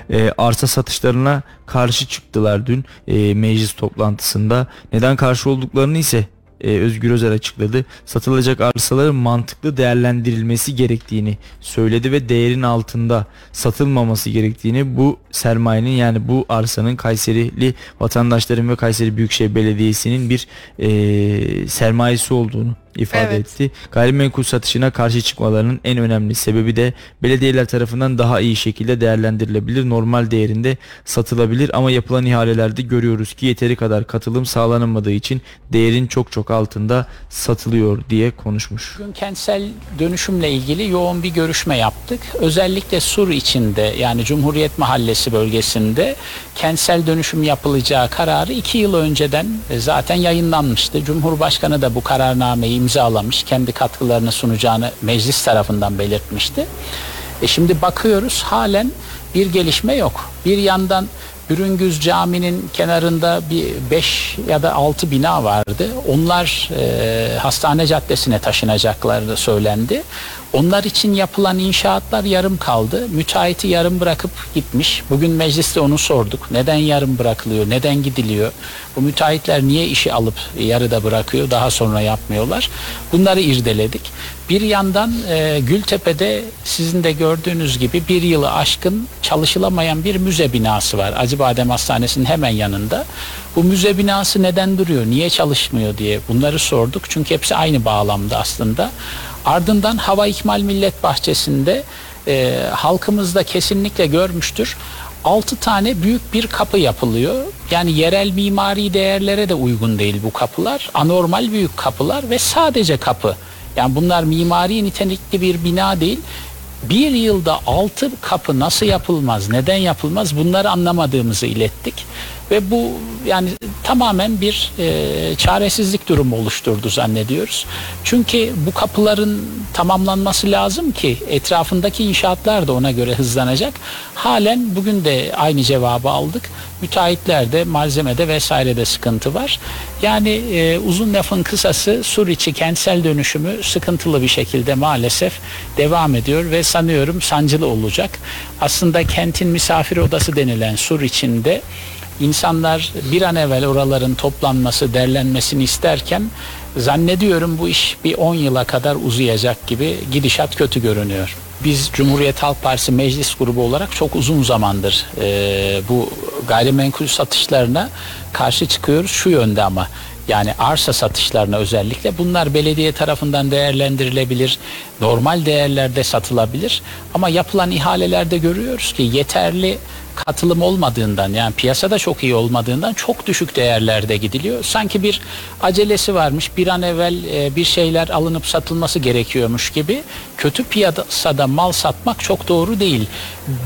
E, arsa satışlarına karşı çıktılar dün e, meclis toplantısında. Neden karşı olduklarını ise e, Özgür Özel açıkladı. Satılacak arsaların mantıklı değerlendirilmesi gerektiğini söyledi ve değerin altında satılmaması gerektiğini bu sermayenin yani bu arsanın Kayserili vatandaşların ve Kayseri Büyükşehir Belediyesi'nin bir e, sermayesi olduğunu ifade Evet. etti. Gayrimenkul satışına karşı çıkmalarının en önemli sebebi de belediyeler tarafından daha iyi şekilde değerlendirilebilir, normal değerinde satılabilir ama yapılan ihalelerde görüyoruz ki yeteri kadar katılım sağlanamadığı için değerin çok çok altında satılıyor diye konuşmuş. Bugün kentsel dönüşümle ilgili yoğun bir görüşme yaptık. Özellikle Sur içinde yani Cumhuriyet Mahallesi bölgesinde kentsel dönüşüm yapılacağı kararı iki yıl önceden e, zaten yayınlanmıştı. Cumhurbaşkanı da bu kararnameyi imzalamış. Kendi katkılarını sunacağını meclis tarafından belirtmişti. E şimdi bakıyoruz halen bir gelişme yok. Bir yandan Bürüngüz Camii'nin kenarında bir 5 ya da 6 bina vardı. Onlar e, hastane caddesine taşınacakları söylendi. Onlar için yapılan inşaatlar yarım kaldı. Müteahhiti yarım bırakıp gitmiş. Bugün mecliste onu sorduk. Neden yarım bırakılıyor? Neden gidiliyor? Bu müteahhitler niye işi alıp yarıda bırakıyor? Daha sonra yapmıyorlar. Bunları irdeledik. Bir yandan e, Gültepe'de sizin de gördüğünüz gibi bir yılı aşkın çalışılamayan bir müze binası var. Acıbadem Hastanesi'nin hemen yanında. Bu müze binası neden duruyor? Niye çalışmıyor diye bunları sorduk. Çünkü hepsi aynı bağlamda aslında. Ardından Hava İkmal Millet Bahçesi'nde e, halkımız kesinlikle görmüştür. 6 tane büyük bir kapı yapılıyor. Yani yerel mimari değerlere de uygun değil bu kapılar. Anormal büyük kapılar ve sadece kapı. Yani bunlar mimari nitelikli bir bina değil. Bir yılda altı kapı nasıl yapılmaz, neden yapılmaz bunları anlamadığımızı ilettik. Ve bu yani tamamen bir e, çaresizlik durumu oluşturdu zannediyoruz. Çünkü bu kapıların tamamlanması lazım ki etrafındaki inşaatlar da ona göre hızlanacak. Halen bugün de aynı cevabı aldık. Müteahhitlerde, malzemede vesairede sıkıntı var. Yani e, uzun lafın kısası Sur içi kentsel dönüşümü sıkıntılı bir şekilde maalesef devam ediyor ve sanıyorum sancılı olacak. Aslında kentin misafir odası denilen Sur içinde insanlar bir an evvel oraların toplanması, derlenmesini isterken zannediyorum bu iş bir 10 yıla kadar uzayacak gibi gidişat kötü görünüyor. Biz Cumhuriyet Halk Partisi meclis grubu olarak çok uzun zamandır e, bu gayrimenkul satışlarına karşı çıkıyoruz şu yönde ama yani arsa satışlarına özellikle bunlar belediye tarafından değerlendirilebilir, normal değerlerde satılabilir ama yapılan ihalelerde görüyoruz ki yeterli katılım olmadığından yani piyasada çok iyi olmadığından çok düşük değerlerde gidiliyor. Sanki bir acelesi varmış bir an evvel e, bir şeyler alınıp satılması gerekiyormuş gibi kötü piyasada mal satmak çok doğru değil.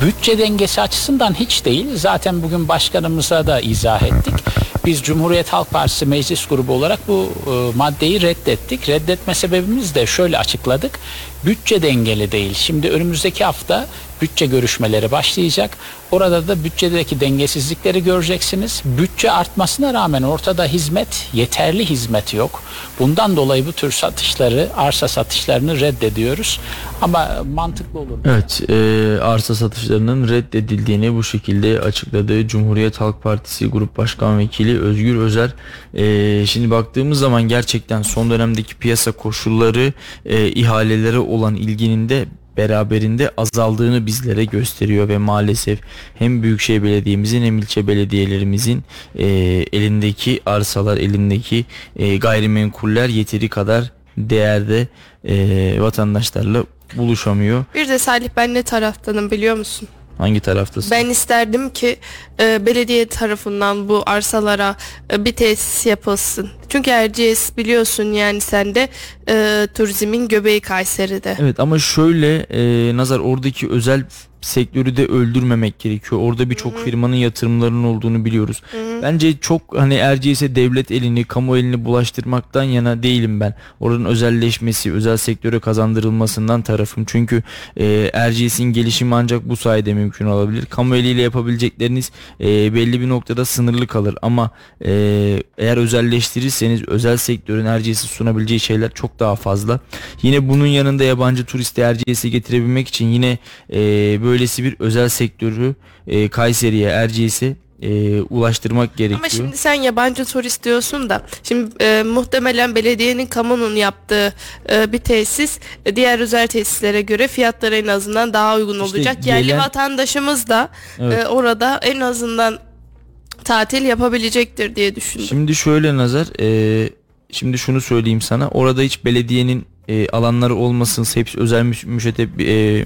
Bütçe dengesi açısından hiç değil. Zaten bugün başkanımıza da izah ettik. Biz Cumhuriyet Halk Partisi meclis grubu olarak bu e, maddeyi reddettik. Reddetme sebebimiz de şöyle açıkladık. Bütçe dengeli değil. Şimdi önümüzdeki hafta bütçe görüşmeleri başlayacak. Orada da bütçedeki dengesizlikleri göreceksiniz. Bütçe artmasına rağmen ortada hizmet, yeterli hizmet yok. Bundan dolayı bu tür satışları, arsa satışlarını reddediyoruz. Ama mantıklı olur. Evet, e, arsa satışlarının reddedildiğini bu şekilde açıkladı Cumhuriyet Halk Partisi Grup Başkan Vekili Özgür Özer. E, şimdi baktığımız zaman gerçekten son dönemdeki piyasa koşulları e, ihalelere olan ilginin de beraberinde azaldığını bizlere gösteriyor ve maalesef hem Büyükşehir Belediye'mizin hem ilçe belediyelerimizin e, elindeki arsalar, elindeki e, gayrimenkuller yeteri kadar değerde e, vatandaşlarla buluşamıyor. Bir de Salih ben ne taraftanım biliyor musun? Hangi taraftasın? Ben isterdim ki e, belediye tarafından bu arsalara e, bir tesis yapılsın. Çünkü Erciyes biliyorsun yani sen de e, turizmin göbeği Kayseri'de. Evet ama şöyle e, Nazar oradaki özel sektörü de öldürmemek gerekiyor. Orada birçok firmanın yatırımlarının olduğunu biliyoruz. Bence çok hani Erciyes'e devlet elini, kamu elini bulaştırmaktan yana değilim ben. Oranın özelleşmesi, özel sektöre kazandırılmasından tarafım. Çünkü e, Erciyes'in gelişimi ancak bu sayede mümkün olabilir. Kamu eliyle yapabilecekleriniz e, belli bir noktada sınırlı kalır. Ama e, eğer özelleştirirseniz özel sektörün Erciyes'e sunabileceği şeyler çok daha fazla. Yine bunun yanında yabancı turisti Erciyes'e getirebilmek için yine e, böylesi bir özel sektörü e, Kayseri'ye, Erciyes'e e, ulaştırmak gerekiyor. Ama şimdi sen yabancı turist diyorsun da şimdi e, muhtemelen belediyenin kamunun yaptığı e, bir tesis e, diğer özel tesislere göre fiyatları en azından daha uygun İşte olacak. Yerli gelen- vatandaşımız da Evet. e, orada en azından tatil yapabilecektir diye düşündüm. Şimdi şöyle Nazar, e, şimdi şunu söyleyeyim sana. Orada hiç belediyenin e, alanları olmasın, hepsi özel müş- müşeteb e,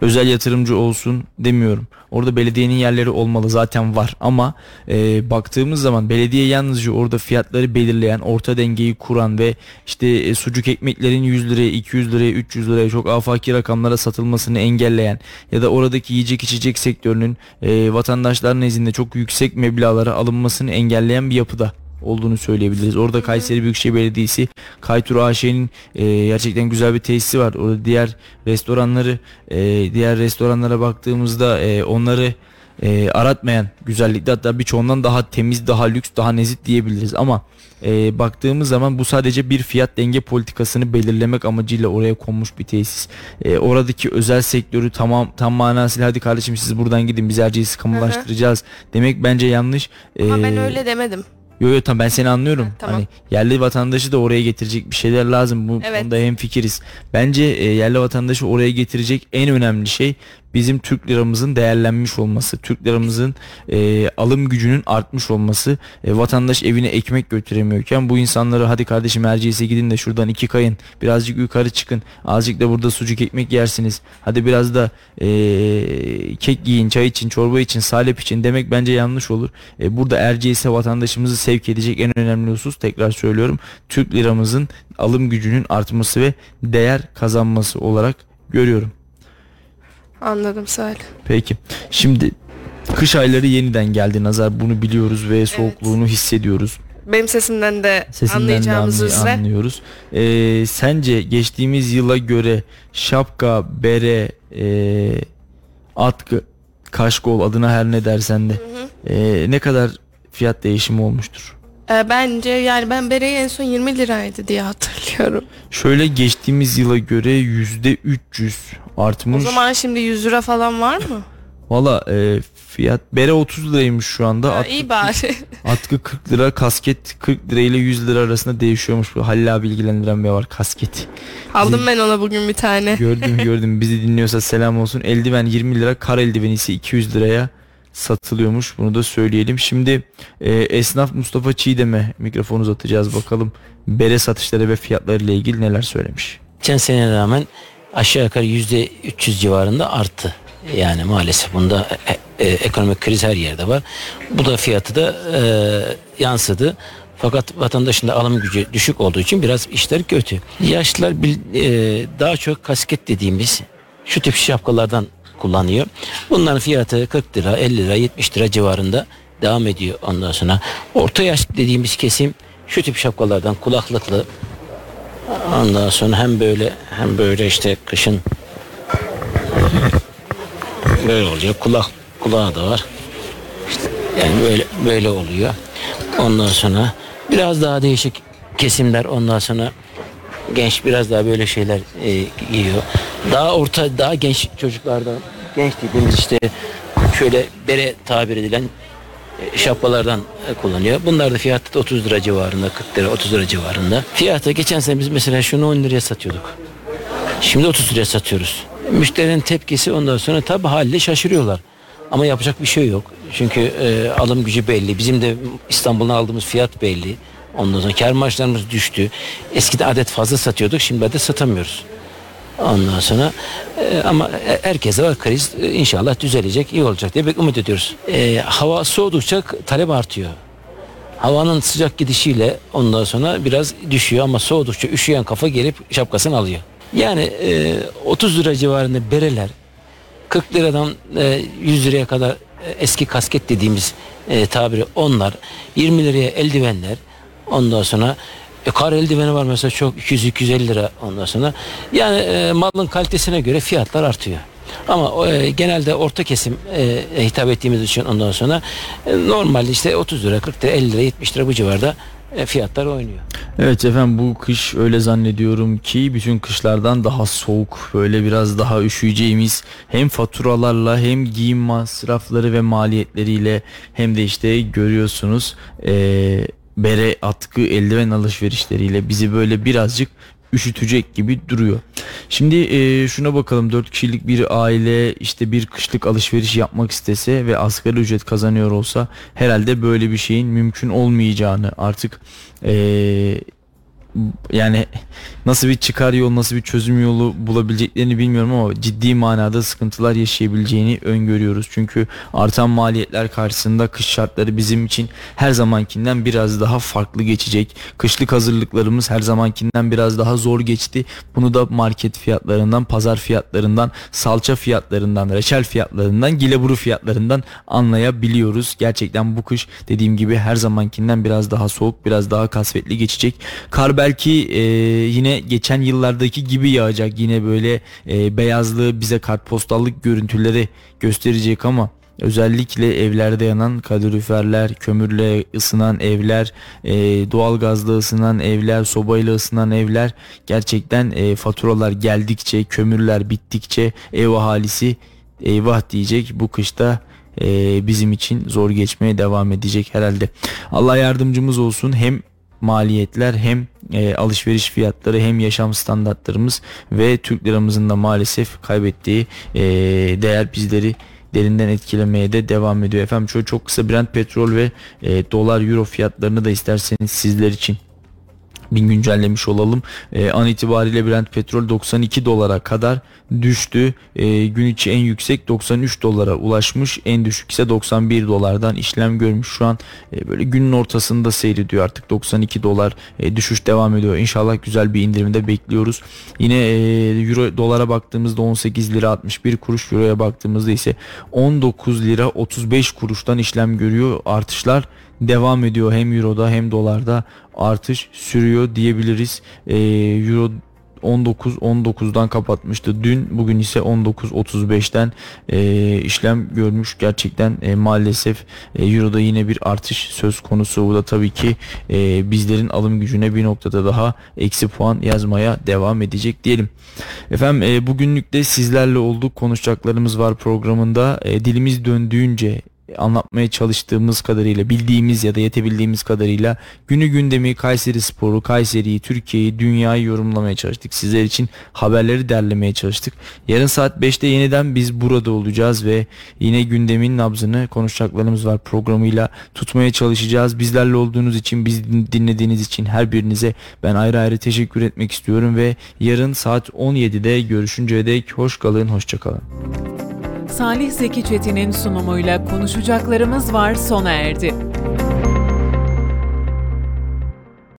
özel yatırımcı olsun demiyorum. Orada belediyenin yerleri olmalı zaten var ama e, baktığımız zaman belediye yalnızca orada fiyatları belirleyen, orta dengeyi kuran ve işte e, sucuk ekmeklerin 100 liraya, 200 liraya, 300 liraya çok afaki rakamlara satılmasını engelleyen ya da oradaki yiyecek içecek sektörünün e, vatandaşlar nezdinde çok yüksek meblağlara alınmasını engelleyen bir yapıda olduğunu söyleyebiliriz. Orada Kayseri Büyükşehir Belediyesi Kaytur AŞ'nin e, gerçekten güzel bir tesisi var. Orada diğer restoranları e, diğer restoranlara baktığımızda e, onları e, aratmayan güzellikte hatta birçoğundan daha temiz, daha lüks, daha nezih diyebiliriz ama e, baktığımız zaman bu sadece bir fiyat denge politikasını belirlemek amacıyla oraya konmuş bir tesis. E, oradaki özel sektörü tamam tam manasıyla hadi kardeşim siz buradan gidin biz Erciyes'i kamulaştıracağız demek bence yanlış. Ama ben E, öyle demedim. Yo yo tamam ben seni anlıyorum. Ha, tamam. Hani yerli vatandaşı da oraya getirecek bir şeyler lazım. Bu Evet. konuda hem fikiriz. Bence e, yerli vatandaşı oraya getirecek en önemli şey bizim Türk liramızın değerlenmiş olması, Türk liramızın e, alım gücünün artmış olması. E, vatandaş evine ekmek götüremiyorken bu insanları hadi kardeşim Erciyes'e gidin de şuradan iki kayın, birazcık yukarı çıkın, azıcık da burada sucuk ekmek yersiniz. Hadi biraz da e, kek yiyin, çay için, çorba için, salep için demek bence yanlış olur. E, burada Erciyes'e vatandaşımızı sevk edecek en önemli husus tekrar söylüyorum. Türk liramızın alım gücünün artması ve değer kazanması olarak görüyorum. Anladım Salih. Peki. Şimdi kış ayları yeniden geldi Nazar. Bunu biliyoruz ve soğukluğunu hissediyoruz. Benim sesimden de Sesinden de anlayacağımız anlay- üzere. anlıyoruz. Ee, sence geçtiğimiz yıla göre şapka, bere, e, atkı, kaşkol adına her ne dersen de e, ne kadar fiyat değişimi olmuştur? E, bence yani ben bereyi en son 20 liraydı diye hatırlıyorum. Şöyle geçtiğimiz yıla göre yüzde 300 artmış. O zaman şimdi 100 lira falan var mı? Valla e, fiyat bere 30 liraymış şu anda. Ha, Atkı, iyi bari. atkı 40 lira, kasket 40 lira ile 100 lira arasında değişiyormuş. Bu Halil abi ilgilendiren bir var kasket. Aldım ben ona bugün bir tane. Gördüm gördüm bizi dinliyorsa selam olsun. Eldiven 20 lira, kar eldiveni ise 200 liraya satılıyormuş. Bunu da söyleyelim. Şimdi e, esnaf Mustafa Çiğdem'e mikrofon uzatacağız bakalım. Bere satışları ve fiyatları ile ilgili neler söylemiş. Geçen seneye rağmen aşağı yukarı yüzde 300 civarında arttı. Yani maalesef bunda e, e, ekonomik kriz her yerde var. Bu da fiyatı da e, yansıdı. Fakat vatandaşın da alım gücü düşük olduğu için biraz işler kötü. Yaşlılar e, daha çok kasket dediğimiz şu tip şapkalardan kullanıyor. Bunların fiyatı 40 lira, 50 lira, 70 lira civarında devam ediyor ondan sonra. Orta yaş dediğimiz kesim şu tip şapkalardan kulaklıklı Ondan sonra hem böyle hem böyle işte kışın böyle olacak. Kulak kulağı da var. İşte yani böyle böyle oluyor. Ondan sonra biraz daha değişik kesimler ondan sonra genç biraz daha böyle şeyler e, giyiyor. Daha orta daha genç çocuklardan genç dediğimiz işte şöyle bere tabir edilen e, şapkalardan e, kullanıyor. Bunlar da fiyatı da 30 lira civarında, 40 lira, 30 lira civarında. Fiyatı geçen sene biz mesela şunu 10 liraya satıyorduk. Şimdi 30 liraya satıyoruz. Müşterinin tepkisi ondan sonra tabi haliyle şaşırıyorlar. Ama yapacak bir şey yok. Çünkü e, alım gücü belli. Bizim de İstanbul'dan aldığımız fiyat belli. Ondan sonra kar marjlarımız düştü. Eskiden adet fazla satıyorduk. Şimdi adet satamıyoruz. Ondan sonra e, ama herkese var kriz e, inşallah düzelecek iyi olacak diye umut ediyoruz. E, hava soğudukça talep artıyor. Havanın sıcak gidişiyle ondan sonra biraz düşüyor ama soğudukça üşüyen kafa gelip şapkasını alıyor. Yani e, 30 lira civarında bereler 40 liradan e, 100 liraya kadar e, eski kasket dediğimiz e, tabiri onlar 20 liraya eldivenler ondan sonra e, kar eldiveni var mesela çok 200-250 lira ondan sonra. Yani e, malın kalitesine göre fiyatlar artıyor. Ama e, genelde orta kesim e, hitap ettiğimiz için ondan sonra e, normalde işte 30 lira, 40 lira, 50 lira, 70 lira bu civarda e, fiyatlar oynuyor. Evet efendim bu kış öyle zannediyorum ki bütün kışlardan daha soğuk böyle biraz daha üşüyeceğimiz hem faturalarla hem giyim masrafları ve maliyetleriyle hem de işte görüyorsunuz eee bere, atkı, eldiven alışverişleriyle bizi böyle birazcık üşütecek gibi duruyor. Şimdi e, şuna bakalım 4 kişilik bir aile işte bir kışlık alışveriş yapmak istese ve asgari ücret kazanıyor olsa herhalde böyle bir şeyin mümkün olmayacağını artık e, yani nasıl bir çıkar yol nasıl bir çözüm yolu bulabileceklerini bilmiyorum ama ciddi manada sıkıntılar yaşayabileceğini öngörüyoruz. Çünkü artan maliyetler karşısında kış şartları bizim için her zamankinden biraz daha farklı geçecek. Kışlık hazırlıklarımız her zamankinden biraz daha zor geçti. Bunu da market fiyatlarından, pazar fiyatlarından, salça fiyatlarından, reçel fiyatlarından, gileburu fiyatlarından anlayabiliyoruz. Gerçekten bu kış dediğim gibi her zamankinden biraz daha soğuk, biraz daha kasvetli geçecek. Kar e, yine geçen yıllardaki gibi yağacak. Yine böyle e, beyazlığı bize kartpostallık görüntüleri gösterecek ama özellikle evlerde yanan kaloriferler, kömürle ısınan evler, e, doğalgazla ısınan evler, sobayla ısınan evler gerçekten e, faturalar geldikçe, kömürler bittikçe ev ahalisi eyvah diyecek bu kışta e, bizim için zor geçmeye devam edecek herhalde. Allah yardımcımız olsun hem maliyetler hem e, alışveriş fiyatları hem yaşam standartlarımız ve Türk liramızın da maalesef kaybettiği e, değer bizleri derinden etkilemeye de devam ediyor. Efendim şöyle çok kısa Brent petrol ve e, dolar euro fiyatlarını da isterseniz sizler için bir güncellemiş olalım. E, an itibariyle Brent petrol 92 dolara kadar düştü. E, gün içi en yüksek 93 dolara ulaşmış. En düşük ise 91 dolardan işlem görmüş. Şu an e, böyle günün ortasında seyrediyor artık 92 dolar e, düşüş devam ediyor. İnşallah güzel bir indirimde bekliyoruz. Yine e, euro dolara baktığımızda 18 lira 61 kuruş euroya baktığımızda ise 19 lira 35 kuruştan işlem görüyor. Artışlar devam ediyor hem euroda hem dolarda artış sürüyor diyebiliriz. Ee, euro 19 19'dan kapatmıştı. Dün bugün ise 19 35'ten e, işlem görmüş gerçekten. E, maalesef e, euroda yine bir artış söz konusu. Bu da tabii ki e, bizlerin alım gücüne bir noktada daha eksi puan yazmaya devam edecek diyelim. Efendim e, bugünlük de sizlerle olduk. Konuşacaklarımız var programında. E, dilimiz döndüğünce anlatmaya çalıştığımız kadarıyla bildiğimiz ya da yetebildiğimiz kadarıyla günü gündemi Kayseri Sporu, Kayseri'yi, Türkiye'yi, dünyayı yorumlamaya çalıştık. Sizler için haberleri derlemeye çalıştık. Yarın saat 5'te yeniden biz burada olacağız ve yine gündemin nabzını konuşacaklarımız var programıyla tutmaya çalışacağız. Bizlerle olduğunuz için, biz dinlediğiniz için her birinize ben ayrı ayrı teşekkür etmek istiyorum ve yarın saat 17'de görüşünceye dek hoş kalın, hoşça kalın. Salih Zeki Çetin'in sunumuyla konuşacaklarımız var sona erdi.